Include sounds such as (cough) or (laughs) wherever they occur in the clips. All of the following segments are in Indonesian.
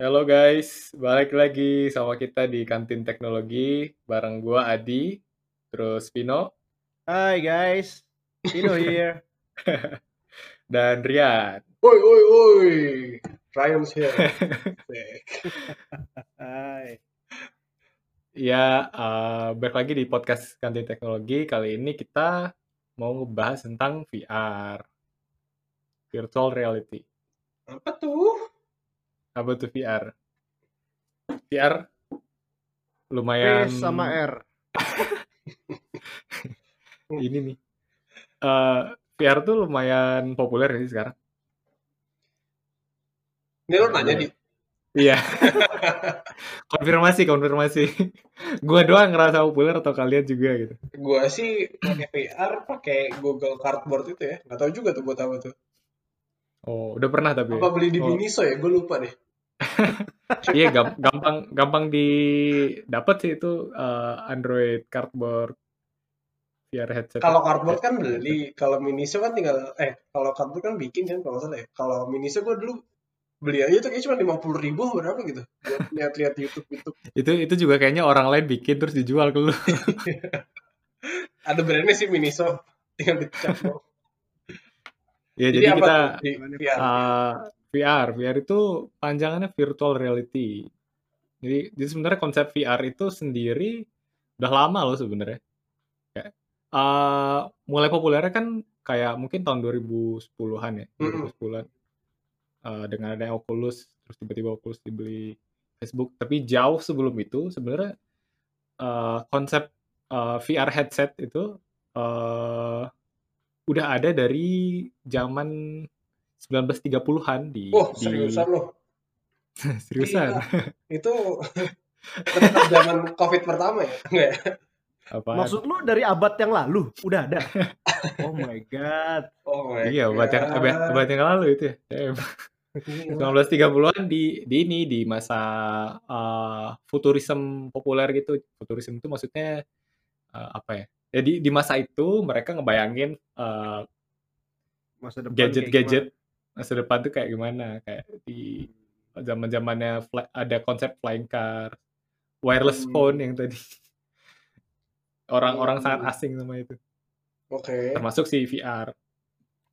Halo guys, balik lagi sama kita di Kantin Teknologi bareng gua Adi, terus Vino Hai guys, Tino here. (laughs) dan Rian. Woi, woi, woi. Ryan's here. (laughs) Hai. Ya, eh, balik lagi di podcast Kantin Teknologi. Kali ini kita mau ngebahas tentang VR, virtual reality. Apa tuh? Apa tuh VR? VR lumayan P sama R. (laughs) ini nih. Eh, VR tuh lumayan populer sih sekarang. Ini lo nanya di Iya. (laughs) konfirmasi, konfirmasi. Gua doang ngerasa populer atau kalian juga gitu. gua sih pakai VR, pakai Google Cardboard itu ya. Gak tahu juga tuh buat apa tuh. Oh, udah pernah tapi. Apa beli di Oh. Miniso ya? Gue lupa deh. Iya, gam- gampang gampang didapat sih itu eh, Android cardboard VR headset. Kalau cardboard kan beli, kalau Miniso kan tinggal eh kalau cardboard kan bikin kan kalau salah ya. Kalau Miniso gue dulu beli aja tuh kayak cuma lima puluh ribu berapa gitu buat lihat-lihat YouTube YouTube. Itu itu juga kayaknya orang lain bikin terus dijual ke lu. (laughs) Ada brandnya sih Miniso, tinggal dicap doang. ya, Jadi, jadi, kita tuh di VR? eh, VR, VR itu panjangannya virtual reality. Jadi, jadi sebenarnya konsep VR itu sendiri udah lama loh sebenarnya. Kayak, eh, mulai populernya kan kayak mungkin tahun 2010-an ya, Mm-mm. 2010-an. Eh, dengan adanya Oculus, terus tiba-tiba Oculus dibeli Facebook. Tapi jauh sebelum itu sebenarnya eh, konsep eh, VR headset itu eh, udah ada dari zaman 1930-an di Wah, di seriusan loh. (laughs) seriusan. Gila. Itu tetap zaman COVID pertama ya? Enggak ya? Apaan? Maksud lu dari abad yang lalu udah ada? (laughs) oh my god. Oh my Iya, abad yang, abad, abad yang lalu itu ya. Damn. Gila. 1930-an di di ini di masa uh, futurisme populer gitu. Futurisme itu maksudnya uh, apa ya? Jadi di masa itu mereka ngebayangin uh, Masa depan gadget-gadget masa depan tuh kayak gimana? Kayak di zaman-zamannya fly- ada konsep flying car, wireless Hmm. phone yang tadi orang-orang Hmm. sangat asing sama itu. Oke. Termasuk si VR.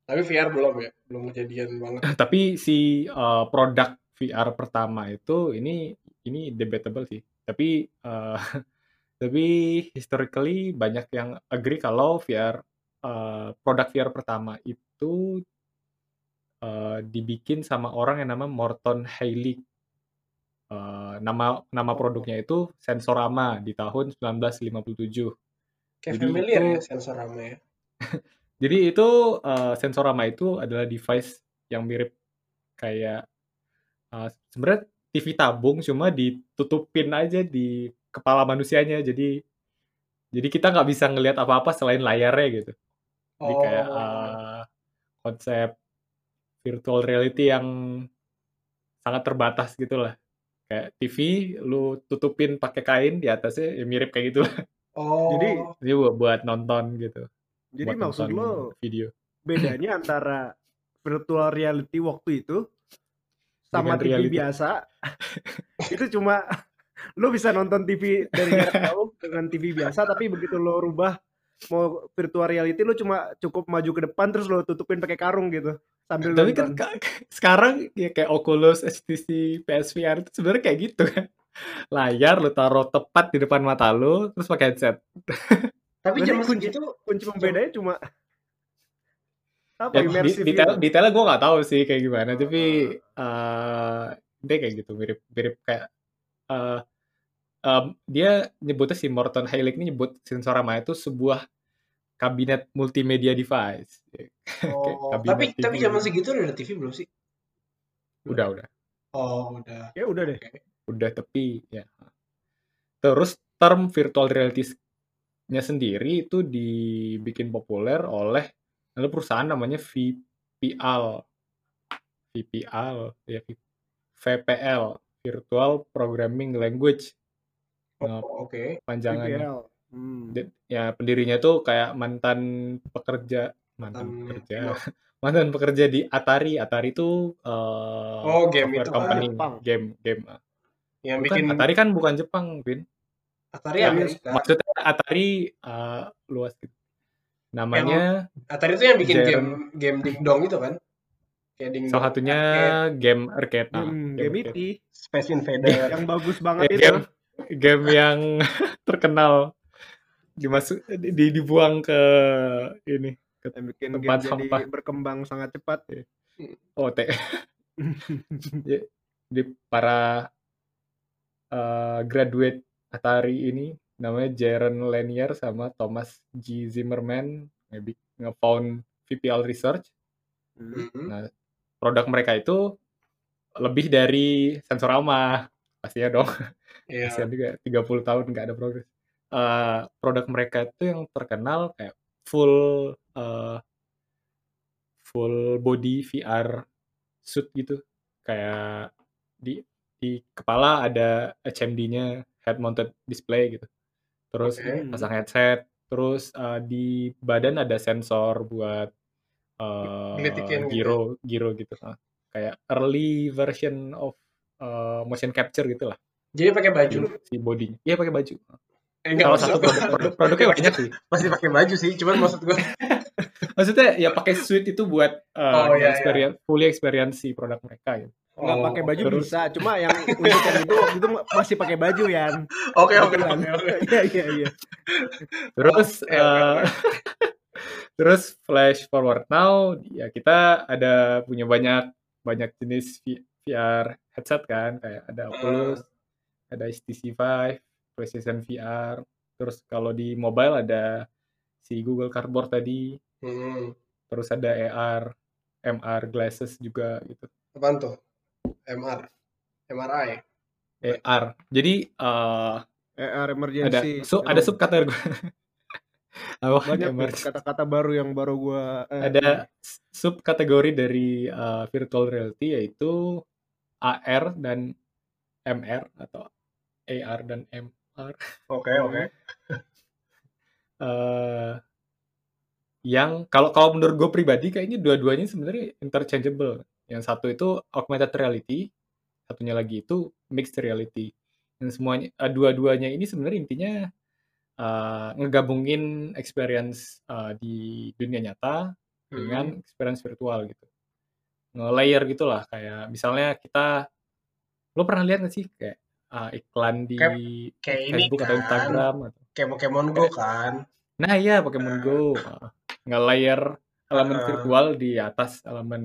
Tapi VR belum ya? Belum kejadian banget. (laughs) Tapi si uh, produk VR pertama itu ini ini debatable sih. Tapi uh, (laughs) tapi historically banyak yang agree kalau VR uh, produk VR pertama itu uh, dibikin sama orang yang nama Morton Haley. Uh, nama nama produknya itu Sensorama di tahun 1957. Kayak Jadi familiar itu- ya sensor rame ya. (laughs) Jadi itu eh, Sensorama itu adalah device yang mirip kayak eh, sebenarnya TV tabung cuma ditutupin aja di kepala manusianya. Jadi jadi kita nggak bisa ngelihat apa-apa selain layarnya gitu. Jadi kayak Oh. eh, konsep virtual reality yang sangat terbatas gitu lah. Kayak TV lu tutupin pakai kain di atasnya ya mirip kayak gitu lah. Oh. Jadi- Jadi buat, buat nonton gitu. Jadi buat maksud lo video. bedanya antara virtual reality waktu itu sama Dengan TV reality. biasa (laughs) itu cuma lo bisa nonton TV dari jarak jauh dengan TV biasa tapi begitu lo rubah mau virtual reality lo cuma cukup maju ke depan terus lo tutupin pakai karung gitu sambil Tapi kan nonton. (laughs) sekarang ya kayak Oculus, HTC, PSVR itu sebenarnya kayak gitu kan. Layar lu taruh tepat di depan mata lu, terus pakai headset. (laughs) Tapi zaman kunci- segitu kunci pembedanya cuma apa Ya, immersive detail, gitu. detailnya gue nggak tahu sih kayak gimana, tapi eh dia kayak gitu, mirip mirip kayak eh em, dia nyebutnya si Morton Heilig ini nyebut Sensorama itu sebuah kabinet multimedia device. (laughs) Oh, kabinet tapi TV. tapi zaman segitu udah ada TV belum sih? Udah udah. Oh, udah. ya udah deh udah tepi ya. Terus term virtual reality-nya sendiri itu dibikin populer oleh ada perusahaan namanya VPL. VPL ya VPL Virtual Programming Language Oh, oke. panjangannya. VPL. Hmm. De- Ya pendirinya tuh kayak mantan pekerja mantan Mantan pekerja pilot. (laughs) mantan pekerja di Atari. Atari itu uh, Oh, game software itu company, kan. Jepang. game game. Yang Bukan, bikin Atari kan bukan Jepang, Vin. Atari Iya, Amerika. Maksudnya Atari uh, luas gitu. Namanya Atari itu yang bikin Jaren. game game Ding Dong itu kan? Kayak Ding salah Dong satunya Arcade, game arcade. Nah, Hmm, game game arcade. itu Space Invader. yang bagus banget itu. game game yang (laughs) terkenal dimasuk di, dibuang ke ini ke Yang bikin Tempat game jadi sampah. berkembang sangat cepat. OT. Ya, (laughs) di para uh, graduate Atari ini namanya Jaron Lanier sama Thomas G. Zimmerman maybe nge-found VPL Research. Hmm. Mhm. Nah, produk mereka itu lebih dari Sensorama. Pastinya dong. Iya. Kasihan juga 30 tahun nggak ada progres. Eh, produk mereka itu yang terkenal kayak full eh, full body VR suit gitu. Kayak di di kepala ada HMD-nya head mounted display gitu. Terus Oke. pasang headset, terus eh, di badan ada sensor buat eh Ngelitikin gitu. gyro gyro gitu. Nah, kayak early version of eh, motion capture gitu lah Jadi pakai baju si, bodinya. Iya pakai baju. Eh, enggak, maksud satu produk, produk produknya banyak sih. Pasti pakai baju sih, cuman maksud gue (laughs) Maksudnya ya pakai suite itu buat uh, Oh, iya, experience, fully experience si produk mereka gitu. Nggak Oh, pakai baju terus- bisa, cuma yang untuk yang itu waktu itu masih pakai baju Yan. Oke, oke, Kebetulan. oke. Iya iya iya. Terus oke, uh, (laughs) terus flash forward now ya kita ada punya banyak banyak jenis VR headset kan kayak ada Oculus, ada HTC Vive, PlayStation VR. Terus kalau di mobile ada si Google Cardboard tadi, Hmm. terus ada AR, MR glasses juga gitu. Apaan tuh? MR. MRI. AR. Jadi eh ER ada emergency. su- ada subkategori. (laughs) Apa banyak kata-kata baru yang baru gua eh, Ada subkategori dari eh, virtual reality yaitu AR dan MR atau AR dan MR. Oke, (laughs) oke. eh yang kalau kalau menurut gue pribadi kayaknya dua-duanya sebenarnya interchangeable. Yang satu itu augmented reality, satunya lagi itu mixed reality. Dan semuanya eh, dua-duanya ini sebenarnya intinya eh, ngegabungin experience eh, di dunia nyata dengan experience virtual gitu. Nge-layer gitulah kayak misalnya kita lo pernah lihat nggak sih kayak ah, iklan di Kayak- kayak ini Facebook atau kan. Instagram atau Kayak Pokemon Go kan. Nah iya Pokemon Go uh, nge-layer elemen virtual di atas elemen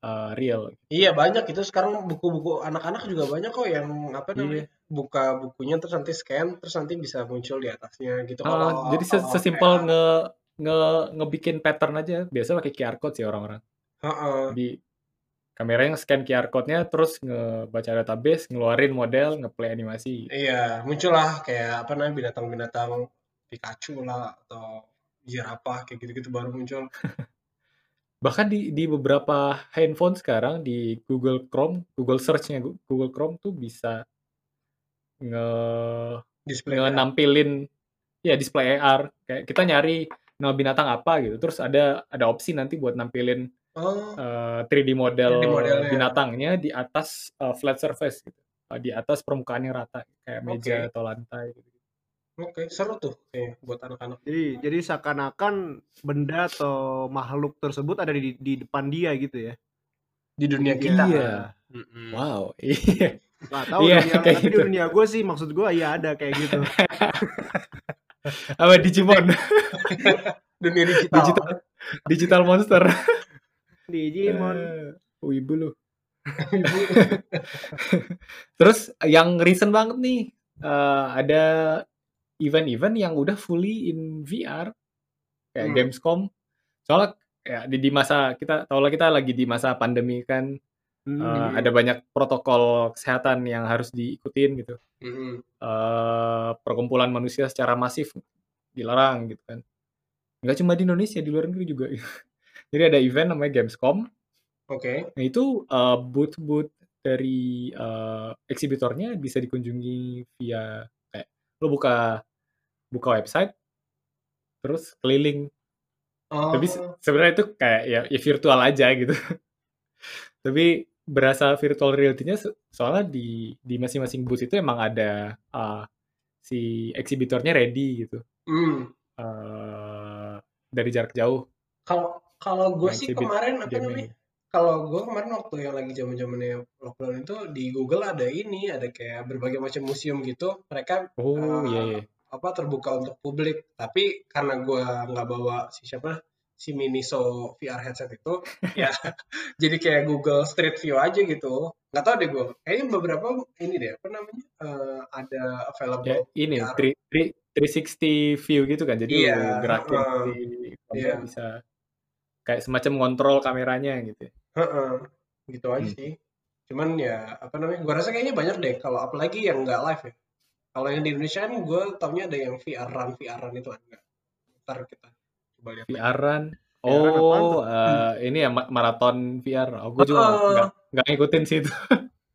uh, real. Iya banyak itu sekarang buku-buku anak-anak juga banyak kok yang apa Iya. namanya buka bukunya terus nanti scan terus nanti bisa muncul di atasnya gitu. Uh, Kalau jadi sesimpel nge nge ngebikin pattern aja. Biasa pakai QR code sih orang-orang. Heeh. Jadi kameranya scan QR code-nya terus ngebaca database, ngeluarin model, ngeplay animasi. Iya, muncullah kayak apa namanya binatang-binatang Pikachu lah atau jerapah kayak gitu-gitu baru muncul. (laughs) Bahkan di di beberapa handphone sekarang di Google Chrome, Google Search-nya Google Chrome tuh bisa nge Display nampilin ya display AR kayak kita nyari nama binatang apa gitu terus ada ada opsi nanti buat nampilin Oh, eh, 3D model 3D modelnya. binatangnya di atas eh, flat surface gitu Eh, di atas permukaan yang rata kayak meja Oke. atau lantai gitu. oke, seru tuh kayaknya buat anak-anak. Jadi jadi seakan-akan benda atau makhluk tersebut ada di di depan dia gitu ya. Di dunia Iya. kita. Iya. Mm-mm. Wow (laughs) iya Nggak tahu Iya, dunia, kayak tapi gitu. di dunia gue sih maksud gue iya ada kayak gitu. (laughs) apa Digimon (laughs) Dunia digital. digital digital monster Digimon. Eh, wibu lu (laughs) (laughs) Terus yang recent banget nih eh, ada event-event yang udah fully in VR kayak Hmm. Gamescom. Soalnya ya di, di masa kita lah kita lagi di masa pandemi kan Hmm. eh, ada banyak protokol kesehatan yang harus diikutin gitu. Mm-mm. Eh, perkumpulan manusia secara masif dilarang gitu kan. Nggak cuma di Indonesia, di luar negeri juga. (laughs) Jadi ada event namanya Gamescom. Oke. Nah itu uh, booth-booth dari uh, eksibitornya bisa dikunjungi via kayak lo buka buka website terus keliling Tapi Oh. sebenarnya itu kayak ya ya virtual aja gitu. (laughs) Tapi berasa virtual reality-nya soalnya di di masing-masing booth itu emang ada, eee, si eksibitornya ready gitu. Mmm. Eee, dari jarak jauh. Kalau kalau gue sih kemarin apa namanya, kalau gue kemarin waktu yang lagi zaman-zamannya lockdown itu di Google ada ini, ada kayak berbagai macam museum gitu, mereka, Oh, iya eee, iya. apa, terbuka untuk publik. Tapi karena gue nggak bawa si siapa, si Miniso VR headset itu, (laughs) ya (laughs) jadi kayak Google Street View aja gitu. Nggak tahu deh gue, kayaknya beberapa ini deh, apa namanya, eee, ada Ya available ini VR. three three 360 view gitu kan. Jadi Iya, gerakin si Iya. apa, bisa kayak semacam ngontrol kameranya gitu ya. Heeh, gitu aja Mmm. sih. Cuman ya, apa namanya, gue rasa kayaknya banyak deh kalau apalagi yang nggak live ya. Kalau yang di Indonesia kan gue taunya ada yang VR run VR-an itu ada. Entar kita coba lihat. VR-an. VR-an apaan Oh, tuh? eee, ini ya ma maraton VR. Oh, gue juga nggak nggak ngikutin sih itu.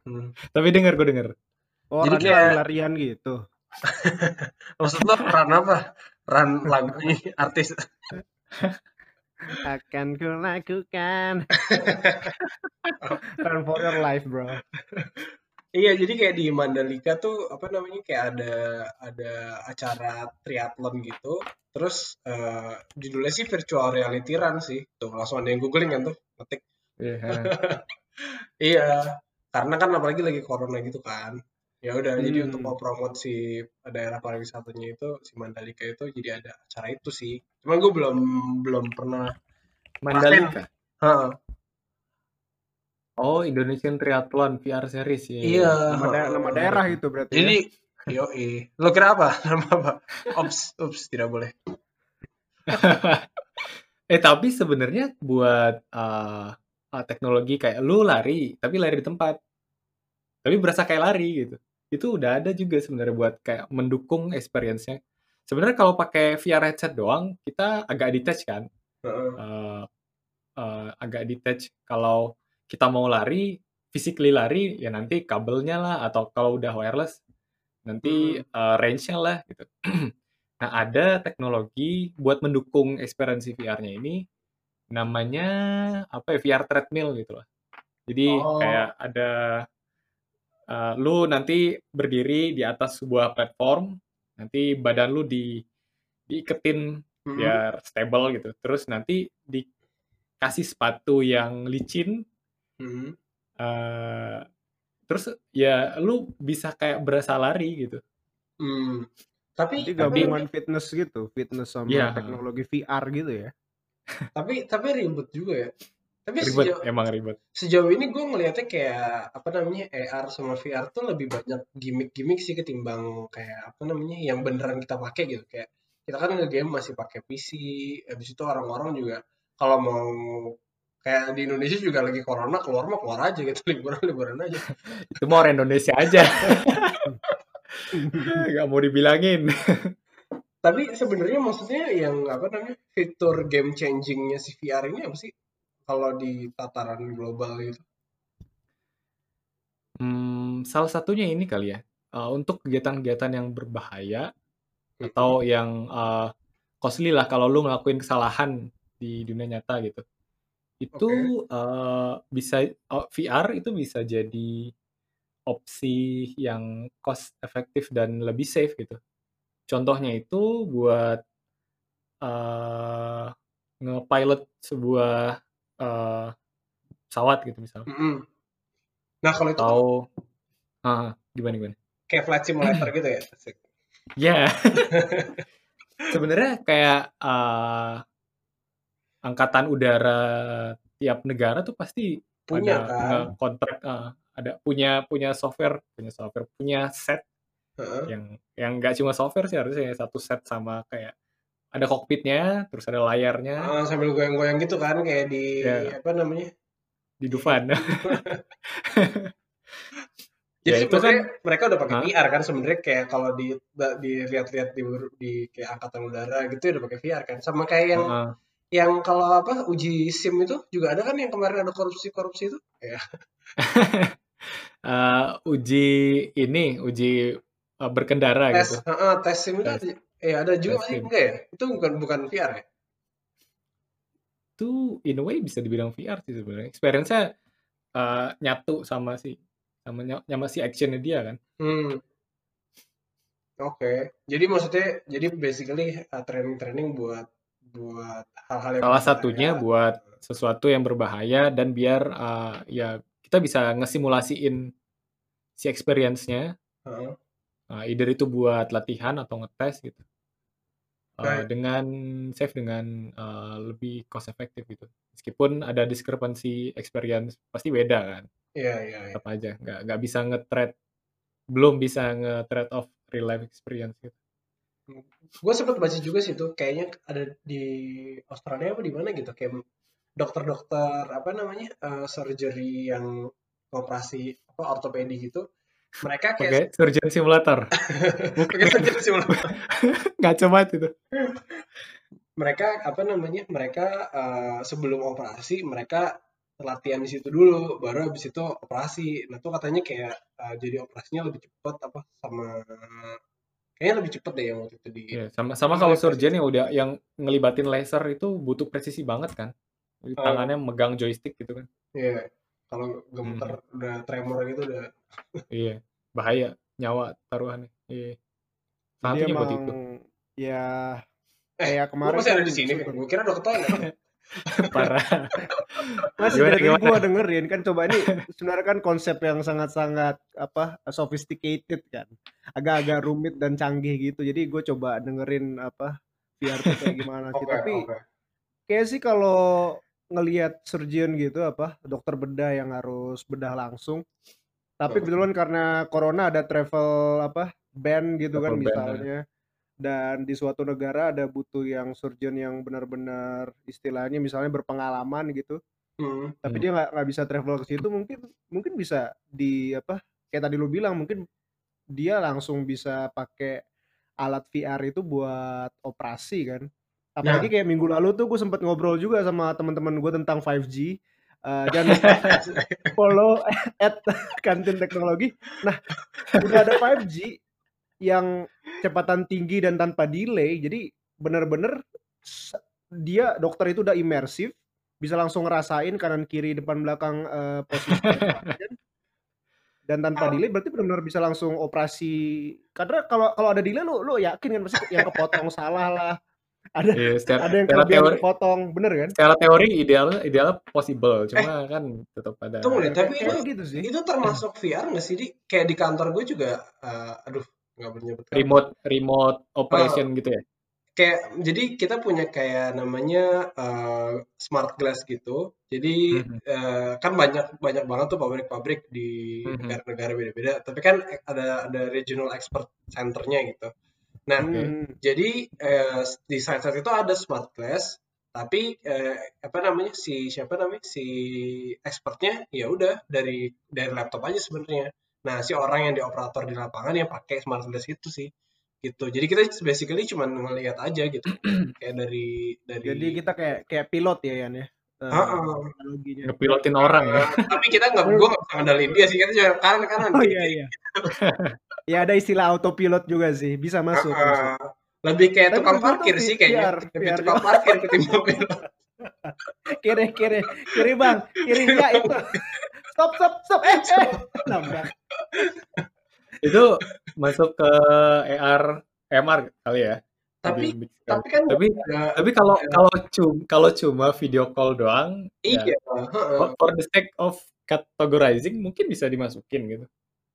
Hmm. (laughs) Tapi denger, gue denger. Oh, Jadi kayak lari-larian gitu? (laughs) maksud lo run apa? Run lagu artis. (laughs) Akan kulakukan. (laughs) Run for your life, bro. Iya, jadi kayak di Mandalika tuh apa namanya kayak ada ada acara triathlon gitu. Terus eh, judulnya sih virtual reality run sih. Tuh langsung ada yang googling kan tuh, ketik. Iya, heeh. (laughs) Iya, karena kan apalagi lagi corona gitu kan. Ya udah, jadi untuk Hmm. mempromot si daerah pariwisatanya itu si Mandalika itu jadi ada acara itu sih. Cuman gue belum belum pernah. Mandalika? Heeh. Oh, Indonesian Triathlon VR series. Iya, iya, Iya, iya. Nama da nama daerah itu berarti ya? Jadi, yoi. Lo kira apa? (laughs) Nama apa? Ops, ups, tidak boleh. (laughs) Eh, tapi sebenarnya buat, eee, teknologi kayak lu lari, tapi lari di tempat. Tapi berasa kayak lari gitu. Itu udah ada juga sebenarnya buat kayak mendukung experience-nya. Sebenarnya kalau pakai VR headset doang, kita agak detach kan. Eee eee, agak detach kalau kita mau lari, physically lari, ya nanti kabelnya lah atau kalau udah wireless, nanti, Hmm. eee, range-nya lah gitu. (clears throat) Nah, ada teknologi buat mendukung experience VR-nya ini, namanya apa ya, VR treadmill gitu loh. Jadi kayak Oh. ada, eee, lu nanti berdiri di atas sebuah platform, nanti badan lu di diiketin Mhm. biar stable gitu. Terus nanti dikasih sepatu yang licin, Mhm. eee, terus ya lu bisa kayak berasa lari gitu. Mmm. Tapi Jadi Tapi gabungan namanya fitness gitu, fitness sama heeh. teknologi VR gitu ya? tapi tapi ribet juga ya. Tapi Ribet, sejauh emang ribet. sejauh ini gue ngelihatnya kayak apa namanya AR sama VR tuh lebih banyak gimmick-gimmick sih ketimbang kayak apa namanya yang beneran kita pakai gitu kayak kita kan nge-game masih pakai PC habis itu orang-orang juga kalau mau kayak di Indonesia juga lagi corona keluar mah keluar aja gitu (laughs) liburan liburan aja Itu mah orang Indonesia aja. (laughs) Nggak mau dibilangin. tapi sebenarnya maksudnya yang apa namanya fitur game changingnya si VR ini apa sih kalau di tataran global gitu Mmm, salah satunya ini kali ya, eee, untuk kegiatan-kegiatan yang berbahaya Mhm. atau yang, eee, costly lah kalau lu ngelakuin kesalahan di dunia nyata gitu. Itu, Oke. eee, bisa eee, VR itu bisa jadi opsi yang cost efektif dan lebih safe gitu. Contohnya itu buat, eee, nge-pilot sebuah, eee, pesawat gitu misal. Mhm. Nah kalau itu kan Atau heeh, gimana gimana? kayak flight simulator gitu ya? Asik. Iya. (laughs) Sebenarnya kayak, eee, angkatan udara tiap negara tuh pasti Punya ada kan? nge-kontrak heeh, ada punya punya software punya software, punya set Heeh. yang yang nggak cuma software sih harusnya ya, satu set sama kayak ada kokpitnya, terus ada layarnya. Heeh, sambil goyang-goyang gitu kan kayak di Iya. apa namanya? Di Dufan. (laughs) Jadi Ya itu kan mereka udah pakai? VR kan sebenarnya kayak kalau di dilihat-lihat di di kayak angkatan udara gitu udah pakai VR kan. Sama kayak yang Heeh. yang kalau apa uji SIM itu juga ada kan yang kemarin ada korupsi-korupsi itu? Iya. (laughs) Eee, uji ini, uji, eee, berkendara Tes gitu. heeh, tes SIM itu Tes eh ada juga sih? Enggak ya? Itu bukan bukan VR ya? itu in a way bisa dibilang VR sih sebenarnya. Experience-nya uh, nyatu sama si sama sama si actionnya dia kan. Hmm. Oke. Okay. Jadi maksudnya jadi basically uh, training-training buat buat hal-hal yang salah satunya buat sesuatu yang berbahaya dan biar uh, ya kita bisa ngesimulasiin si experience-nya. Uh -huh. uh, either itu buat latihan atau ngetes gitu. Uh, dengan save dengan uh, lebih cost efektif gitu. Meskipun ada diskrepansi experience pasti beda kan. Iya, yeah, iya, yeah, Tetap aja nggak nggak bisa nge-trade belum bisa nge-trade off real life experience gitu. Gue sempat baca juga sih tuh kayaknya ada di Australia apa di mana gitu kayak dokter-dokter apa namanya uh, surgery yang operasi apa ortopedi gitu mereka kayak pakai surgeon simulator. (laughs) Pakai surgeon simulator. (laughs) Nggak coba itu mereka apa namanya mereka uh, sebelum operasi mereka latihan di situ dulu baru habis itu operasi. Nah tuh katanya kayak uh, jadi operasinya lebih cepat apa sama kayaknya lebih cepat deh yang waktu itu di yeah, sama sama kalau surgeon yang udah yang ngelibatin laser itu butuh presisi banget kan? Tangannya uh, megang joystick gitu kan? Iya yeah kalau gemeter hmm. udah tremor gitu udah iya bahaya nyawa taruhannya. Iya emang, buat itu. ya eh, kayak kemarin masih ada kan di sini gue kira udah ketahuan (laughs) parah. Masih dari gue dengerin kan coba ini (laughs) sebenarnya kan konsep yang sangat-sangat apa sophisticated kan. Agak-agak rumit dan canggih gitu. Jadi gue coba dengerin apa biar kayak gimana sih. (laughs) Okay, tapi okay. kayak sih kalau ngelihat surgeon gitu apa dokter bedah yang harus bedah langsung tapi kebetulan karena corona ada travel apa ban gitu kan travel kan misalnya ya. dan di suatu negara ada butuh yang surgeon yang benar-benar istilahnya misalnya berpengalaman gitu hmm. tapi hmm. dia nggak nggak bisa travel ke situ mungkin mungkin bisa di apa kayak tadi lu bilang mungkin dia langsung bisa pakai alat VR itu buat operasi kan apalagi nah. kayak minggu lalu tuh gue sempet ngobrol juga sama teman-teman gue tentang 5G uh, dan (laughs) follow at kantin teknologi. Nah udah ada 5G yang kecepatan tinggi dan tanpa delay. Jadi bener-bener dia dokter itu udah imersif bisa langsung ngerasain kanan kiri depan belakang uh, posisi (laughs) dan tanpa delay berarti benar-benar bisa langsung operasi. Karena kalau kalau ada delay lu lu yakin kan? Pasti yang kepotong salah lah ada yeah, secara, ada yang secara teori potong bener kan? secara teori ideal ideal possible cuma eh, kan tetap ada tunggu deh tapi itu gitu sih. itu termasuk VR nggak sih di? Kayak di kantor gue juga uh, aduh nggak menyebut remote remote operation uh, gitu ya? Kayak jadi kita punya kayak namanya uh, smart glass gitu. Jadi mm-hmm. uh, kan banyak banyak banget tuh pabrik-pabrik di mm-hmm. negara-negara beda-beda. Tapi kan ada ada regional expert centernya gitu Nah, hmm. jadi eh, di site-site itu ada smart glass, tapi eh, apa namanya si siapa namanya si expertnya ya udah dari dari laptop aja sebenarnya. Nah, si orang yang di operator di lapangan yang pakai smart glass itu sih gitu. Jadi kita basically cuma ngelihat aja gitu. (clears throat) kayak dari dari Jadi kita kayak kayak pilot ya Yan ya. Uh, uh, ngepilotin orang ya. (laughs) tapi kita nggak, gue nggak ngendalin dia sih, kita cuma kanan kanan. Oh iya iya. ya ada istilah autopilot juga sih, bisa masuk. Uh, masuk. Lebih kayak tukang parkir sih kayaknya. Lebih tukang parkir ketimbang (laughs) pilot. kiri kiri kiri bang, kiri ya itu. (laughs) Stop stop stop eh eh. Nabrak. itu masuk ke AR MR kali ya tapi tapi kan tapi ya, tapi kalau ya. kalau cuma kalau cuma video call doang ya iya ya, for the sake of categorizing mungkin bisa dimasukin gitu.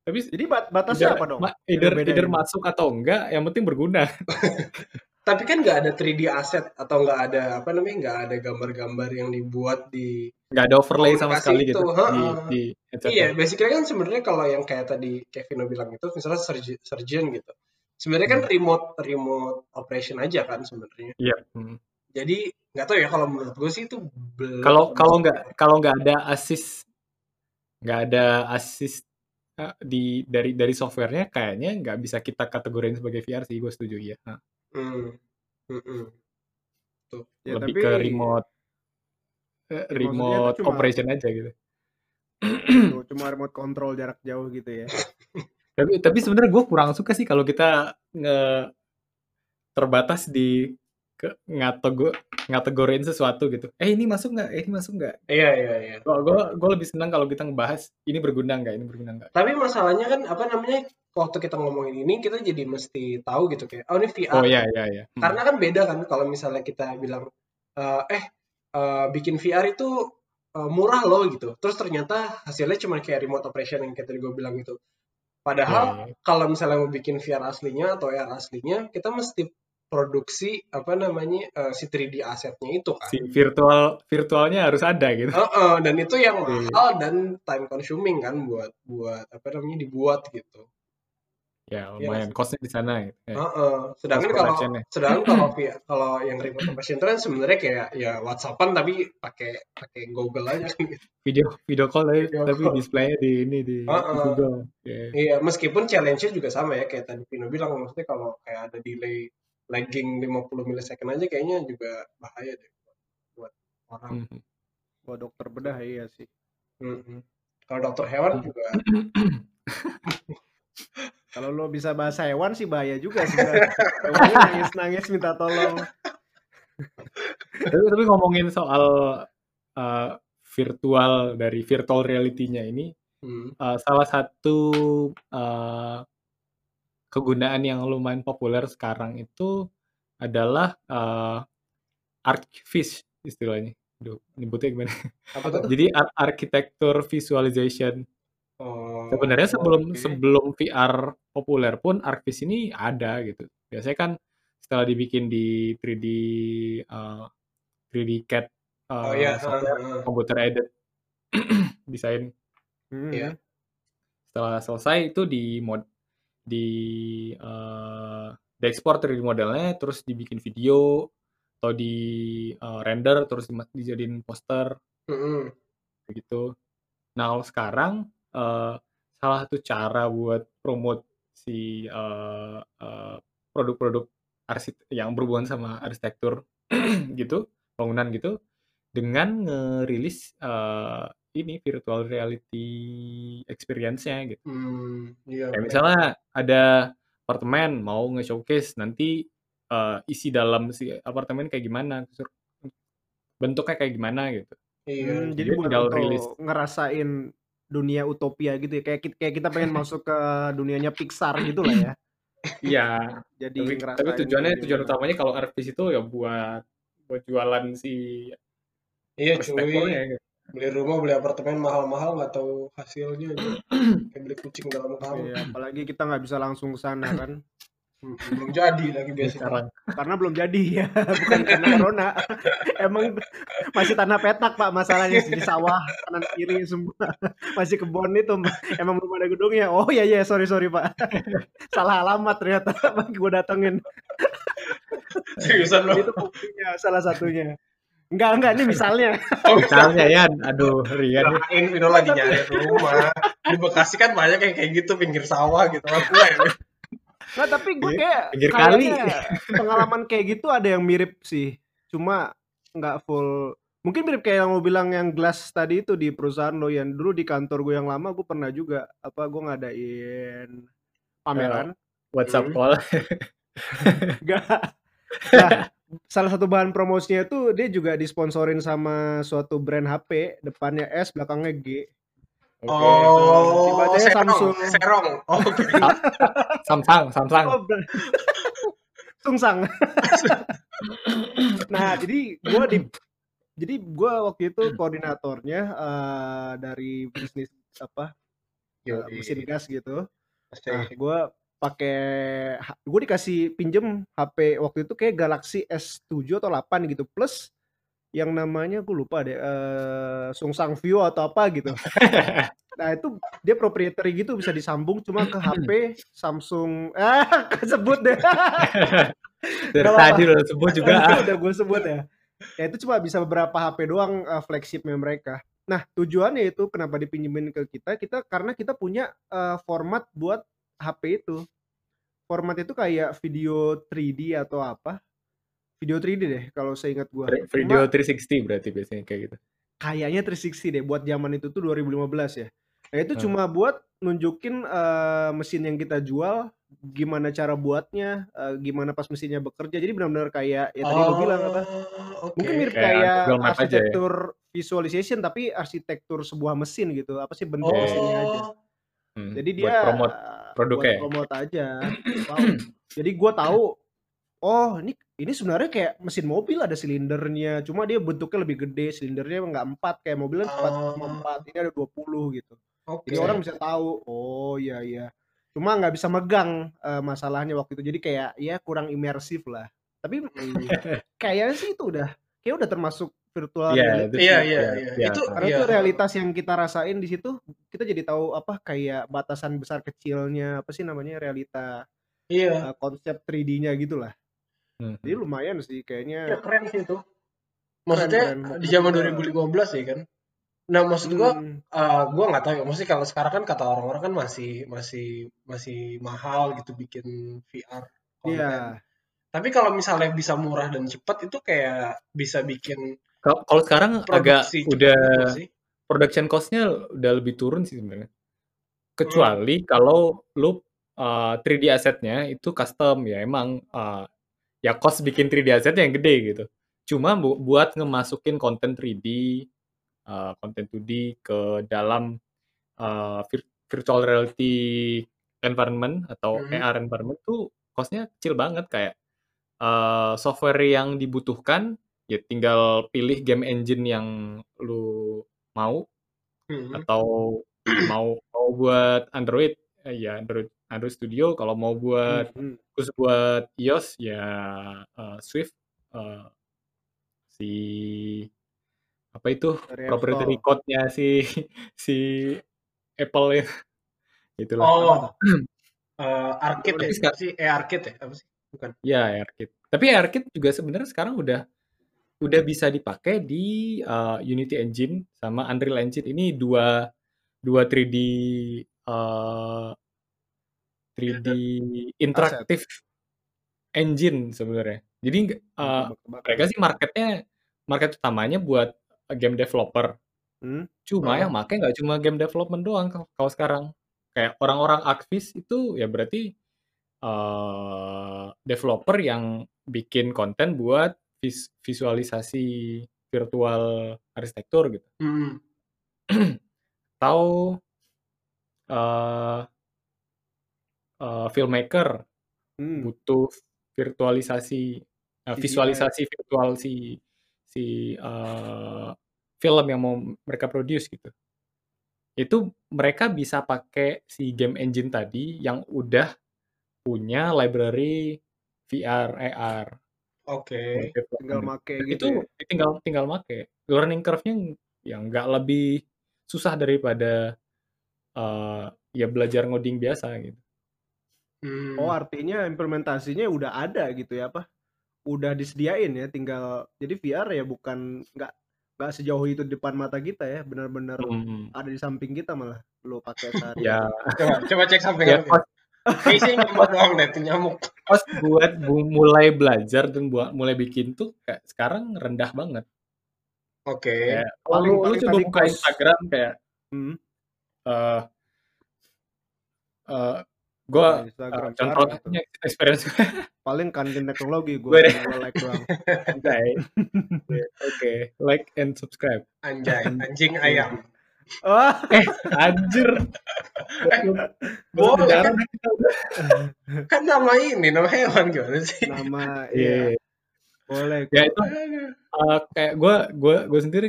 Tapi jadi bat batasnya apa dong? either either masuk atau enggak yang penting berguna. (laughs) Tapi kan nggak ada 3D asset atau nggak ada apa namanya nggak ada gambar-gambar yang dibuat di nggak ada overlay sama sekali gitu di, di iya basically kan sebenarnya kalau yang kayak tadi Kevin bilang itu misalnya surgeon gitu sebenarnya kan hmm. remote remote operation aja kan sebenarnya. Iya. Hmm. Jadi nggak tahu ya kalau menurut gue sih itu kalau kalau nggak kalau nggak ada assist nggak ada assist uh, di dari dari softwarenya kayaknya nggak bisa kita kategorikan sebagai VR sih gue setuju ya. Hmm. Hmm -hmm. Tuh. Ya, Lebih tapi, ke remote uh, remote cuma, operation aja gitu. Cuma remote control jarak jauh gitu ya. (laughs) Tapi tapi sebenarnya gue kurang suka sih kalau kita nge terbatas di ke ngatego ngategorin sesuatu gitu. Eh ini masuk nggak? Eh ini masuk nggak? Iya iya iya. Gue gue lebih senang kalau kita ngebahas ini berguna nggak, ini berguna nggak. Tapi masalahnya kan apa namanya waktu kita ngomongin ini kita jadi mesti tahu gitu kayak oh ini VR. Oh iya iya iya. Hmm. Karena kan beda kan kalau misalnya kita bilang eh eh eh, bikin VR itu eh, murah loh gitu. Terus ternyata hasilnya cuma kayak remote operation yang kayak tadi gue bilang gitu. Padahal iya. kalau misalnya mau bikin VR aslinya atau AR aslinya, kita mesti produksi apa namanya eh, si 3D asetnya itu kan. si virtual virtualnya harus ada gitu. Heeh, dan itu yang Iya. mahal dan time consuming kan buat buat apa namanya dibuat gitu. Ya Iya lumayan nggak costnya di sana gitu. Ya, Heeh. Sedangkan cost kalau sedangkan (laughs) kalau kalau yang remote operation itu kan sebenarnya kayak ya WhatsAppan tapi pakai pakai Google aja gitu. (laughs) Video video call tapi, Video tapi call. displaynya di ini di, di Heeh. Google. Ya. Iya, meskipun challenge-nya juga sama ya kayak tadi Pino bilang maksudnya kalau kayak ada delay lagging 50 millisecond aja kayaknya juga bahaya deh buat, buat orang. Mhm. Wah dokter bedah iya sih. Mm-mm. Kalau dokter hewan juga (clears throat) (clears throat) Kalau lo bisa bahasa hewan sih bahaya juga sebenarnya. Nangis-nangis minta tolong. tapi, tapi ngomongin soal uh, virtual dari virtual reality-nya ini hmm, uh, salah satu uh, kegunaan yang lumayan populer sekarang itu adalah uh, archviz istilahnya. Duh, nyebutnya gimana? apa tuh? Jadi ar- architecture visualization. Oh, Sebenarnya sebelum oke. sebelum VR populer pun archviz ini ada gitu. Biasanya kan setelah dibikin di 3D uh, 3D CAD uh, oh iya, software computer aided (clears throat) desain Hmm. Iya. setelah selesai itu di mod di eh diekspor 3D modelnya terus dibikin video atau di eh, render terus di- dijadiin poster Mm-mm. begitu. Nah kalau sekarang eh, salah satu cara buat promote si eh, eh, produk-produk arsitek yang berhubungan sama arsitektur (clears throat) gitu bangunan gitu dengan ngerilis eh, ini virtual reality experience-nya gitu. Hmm, iya. Kayak misalnya ada apartemen mau nge-showcase nanti eh, isi dalam si apartemen kayak gimana, bentuknya kayak gimana gitu. Iya. Hmm, jadi bukan tinggal untuk rilis. ngerasain dunia utopia gitu ya. Kayak kita, kayak kita pengen masuk ke dunianya Pixar gitu lah ya. (clears throat) Iya, Jadi tapi, tapi tujuannya dunia- tujuan utamanya kalau artis itu ya buat buat jualan si Iya, cuy. gitu. Beli rumah, beli apartemen mahal-mahal nggak tahu hasilnya. aja. Kayak beli kucing dalam karung. Iya, apalagi kita nggak bisa langsung ke sana kan. Hmm, belum jadi lagi biasanya. Sekarang Karena belum jadi ya, (laughs) bukan karena corona. Emang masih tanah petak pak masalahnya di sawah kanan kiri semua (laughs) masih kebon itu emang belum ada gedungnya. Oh iya iya sorry sorry pak, (laughs) salah alamat ternyata gue datengin. Seriusan lo? Itu buktinya salah satunya. Enggak enggak ini misalnya. Oh, misalnya ya, aduh Rian. Kirain Vino lagi nyari rumah. Di Bekasi kan banyak yang kayak gitu pinggir sawah gitu. Aku ya. Nah tapi gue Pinggir- kayak pinggir kali. pengalaman kayak gitu ada yang mirip sih. Cuma nggak full. Mungkin mirip kayak yang lo bilang yang glass tadi itu di perusahaan lo yang dulu di kantor gue yang lama gue pernah juga apa gue ngadain pameran. WhatsApp Hmm. call. (laughs) Enggak. Nah, salah satu bahan promosinya itu dia juga disponsorin sama suatu brand HP depannya S belakangnya G. Oke. Oh, Dibacanya serong, Samsung. serong. Oh, (laughs) oke. Samsung, Samsung. Oh, Sungsang. (laughs) nah, jadi gua di jadi gua waktu itu koordinatornya eh, dari bisnis apa Yo, eh, mesin gas gitu. Nah, gue pakai gue dikasih pinjem HP waktu itu kayak Galaxy S7 atau 8 gitu plus yang namanya gue lupa deh eh, Sungsang View atau apa gitu. (laughs) Nah itu dia proprietary gitu bisa disambung cuma ke HP Samsung (laughs) ah kesebut deh. (laughs) Tadi udah sebut juga. ah. udah gue sebut ya. Ya itu cuma bisa beberapa HP doang eh, flagshipnya mereka. Nah tujuannya itu kenapa dipinjemin ke kita kita karena kita punya eh, format buat HP itu. Format itu kayak video 3D atau apa? Video 3D deh kalau saya ingat gua. Video Cuma 360 berarti biasanya kayak gitu. kayaknya 360 deh buat zaman itu tuh 2015 ya. Nah itu Hmm. cuma buat nunjukin eh, mesin yang kita jual gimana cara buatnya, eee, gimana pas mesinnya bekerja. Jadi benar-benar kayak ya tadi lu bilang apa, Oh, mungkin mirip Kayak kayak ya? arsitektur visualization tapi arsitektur sebuah mesin gitu, apa sih bentuk mesinnya aja. Oh, Hmm, Jadi buat dia promote buat produknya ya? promote aja. (clears throat) Wow. Jadi gua tahu, oh ini ini sebenarnya kayak mesin mobil ada silindernya, cuma dia bentuknya lebih gede, silindernya nggak 4 kayak mobil 4 cuma Oh, 4, ini ada 20 gitu. Jadi oke. orang bisa tahu, oh iya iya. Cuma nggak bisa megang eh, masalahnya waktu itu. Jadi kayak ya kurang imersif lah. Tapi Hmm. (laughs) kayaknya sih itu udah kayak udah termasuk virtual Iya, reality Iya, iya, Ya, iya. ya. Itu Karena iya. itu realitas yang kita rasain di situ, kita jadi tahu apa kayak batasan besar kecilnya apa sih namanya realita Iya. eh, konsep 3D-nya gitu lah. Hmm. Jadi lumayan sih Ya kayaknya keren sih itu. keren Maksudnya keren. di Waktu zaman gua 2015 ya kan. Nah, maksud gua hmm, eh, gua nggak tahu ya. Maksudnya kalau sekarang kan kata orang-orang kan masih masih masih mahal gitu bikin VR iya. Tapi kalau misalnya bisa murah dan cepat itu kayak bisa bikin Kalau sekarang agak udah gitu sih. production cost-nya udah lebih turun sih sebenarnya. Hmm. Kecuali kalau lu uh, 3D assetnya itu custom ya emang uh, ya cost bikin 3D assetnya yang gede gitu. Cuma bu- buat ngemasukin konten 3D, uh, konten 2D ke dalam uh, vir- virtual reality environment atau Mhm. AR environment tuh cost-nya kecil banget kayak uh, software yang dibutuhkan ya tinggal pilih game engine yang lu mau Mhm. atau mau mau buat Android eh, ya Android Android Studio kalau mau buat Hmm, hmm. khusus buat iOS ya eh, Swift eh, si apa itu Dari proprietary code-nya si (laughs) si Apple ya itulah Apa Oh, (clears throat) tuh? eh, arcade ya? sekarang sih? Eh, arcade ya? Apa sih? Bukan. ya ARKit tapi ARKit juga sebenarnya sekarang udah udah bisa dipakai di eh, Unity Engine sama Unreal Engine ini dua dua 3D eh, 3D Aset. interaktif engine sebenarnya. Jadi tebak-tebakan. mereka sih marketnya market utamanya buat game developer. Hmm? Cuma Heeh. yang make nggak cuma game development doang kalau sekarang. Kayak orang-orang aktivis itu ya berarti eh, developer yang bikin konten buat vis- visualisasi virtual arsitektur gitu. Hmm. (clears throat) Atau eh eh, filmmaker Hmm. butuh virtualisasi CGI. visualisasi virtual si si eh, film yang mau mereka produce gitu. Itu mereka bisa pakai si game engine tadi yang udah punya library VR, AR Oke. Tinggal development. make gitu itu ya. tinggal tinggal make. Learning curve-nya yang nggak lebih susah daripada eh, ya belajar ngoding biasa gitu. Oh, Hmm. artinya implementasinya udah ada gitu ya apa? Udah disediain ya, tinggal jadi VR ya bukan nggak nggak sejauh itu di depan mata kita ya, benar-benar Hmm. ada di samping kita malah lo pakai Ya, sehari-hari. Coba, coba cek samping ya Kayaknya sih nyamuk doang deh, nyamuk. cost buat bu- mulai belajar dan buat mulai bikin tuh kayak sekarang rendah banget. Oke. Kalau Paling lu, coba buka Instagram kayak hmm, eh eh gue buka Instagram contoh sekarang itu. aja experience gue Paling kantin teknologi gue like doang. (laughs) anjay oke like and subscribe Anjay, anjing ayam. Wah, (laughs) eh anjir (laughs) Eh, boleh kan? Kan nama ini, nama hewan gimana sih? nama iya iya, boleh ya itu eh, kayak gue gue gue sendiri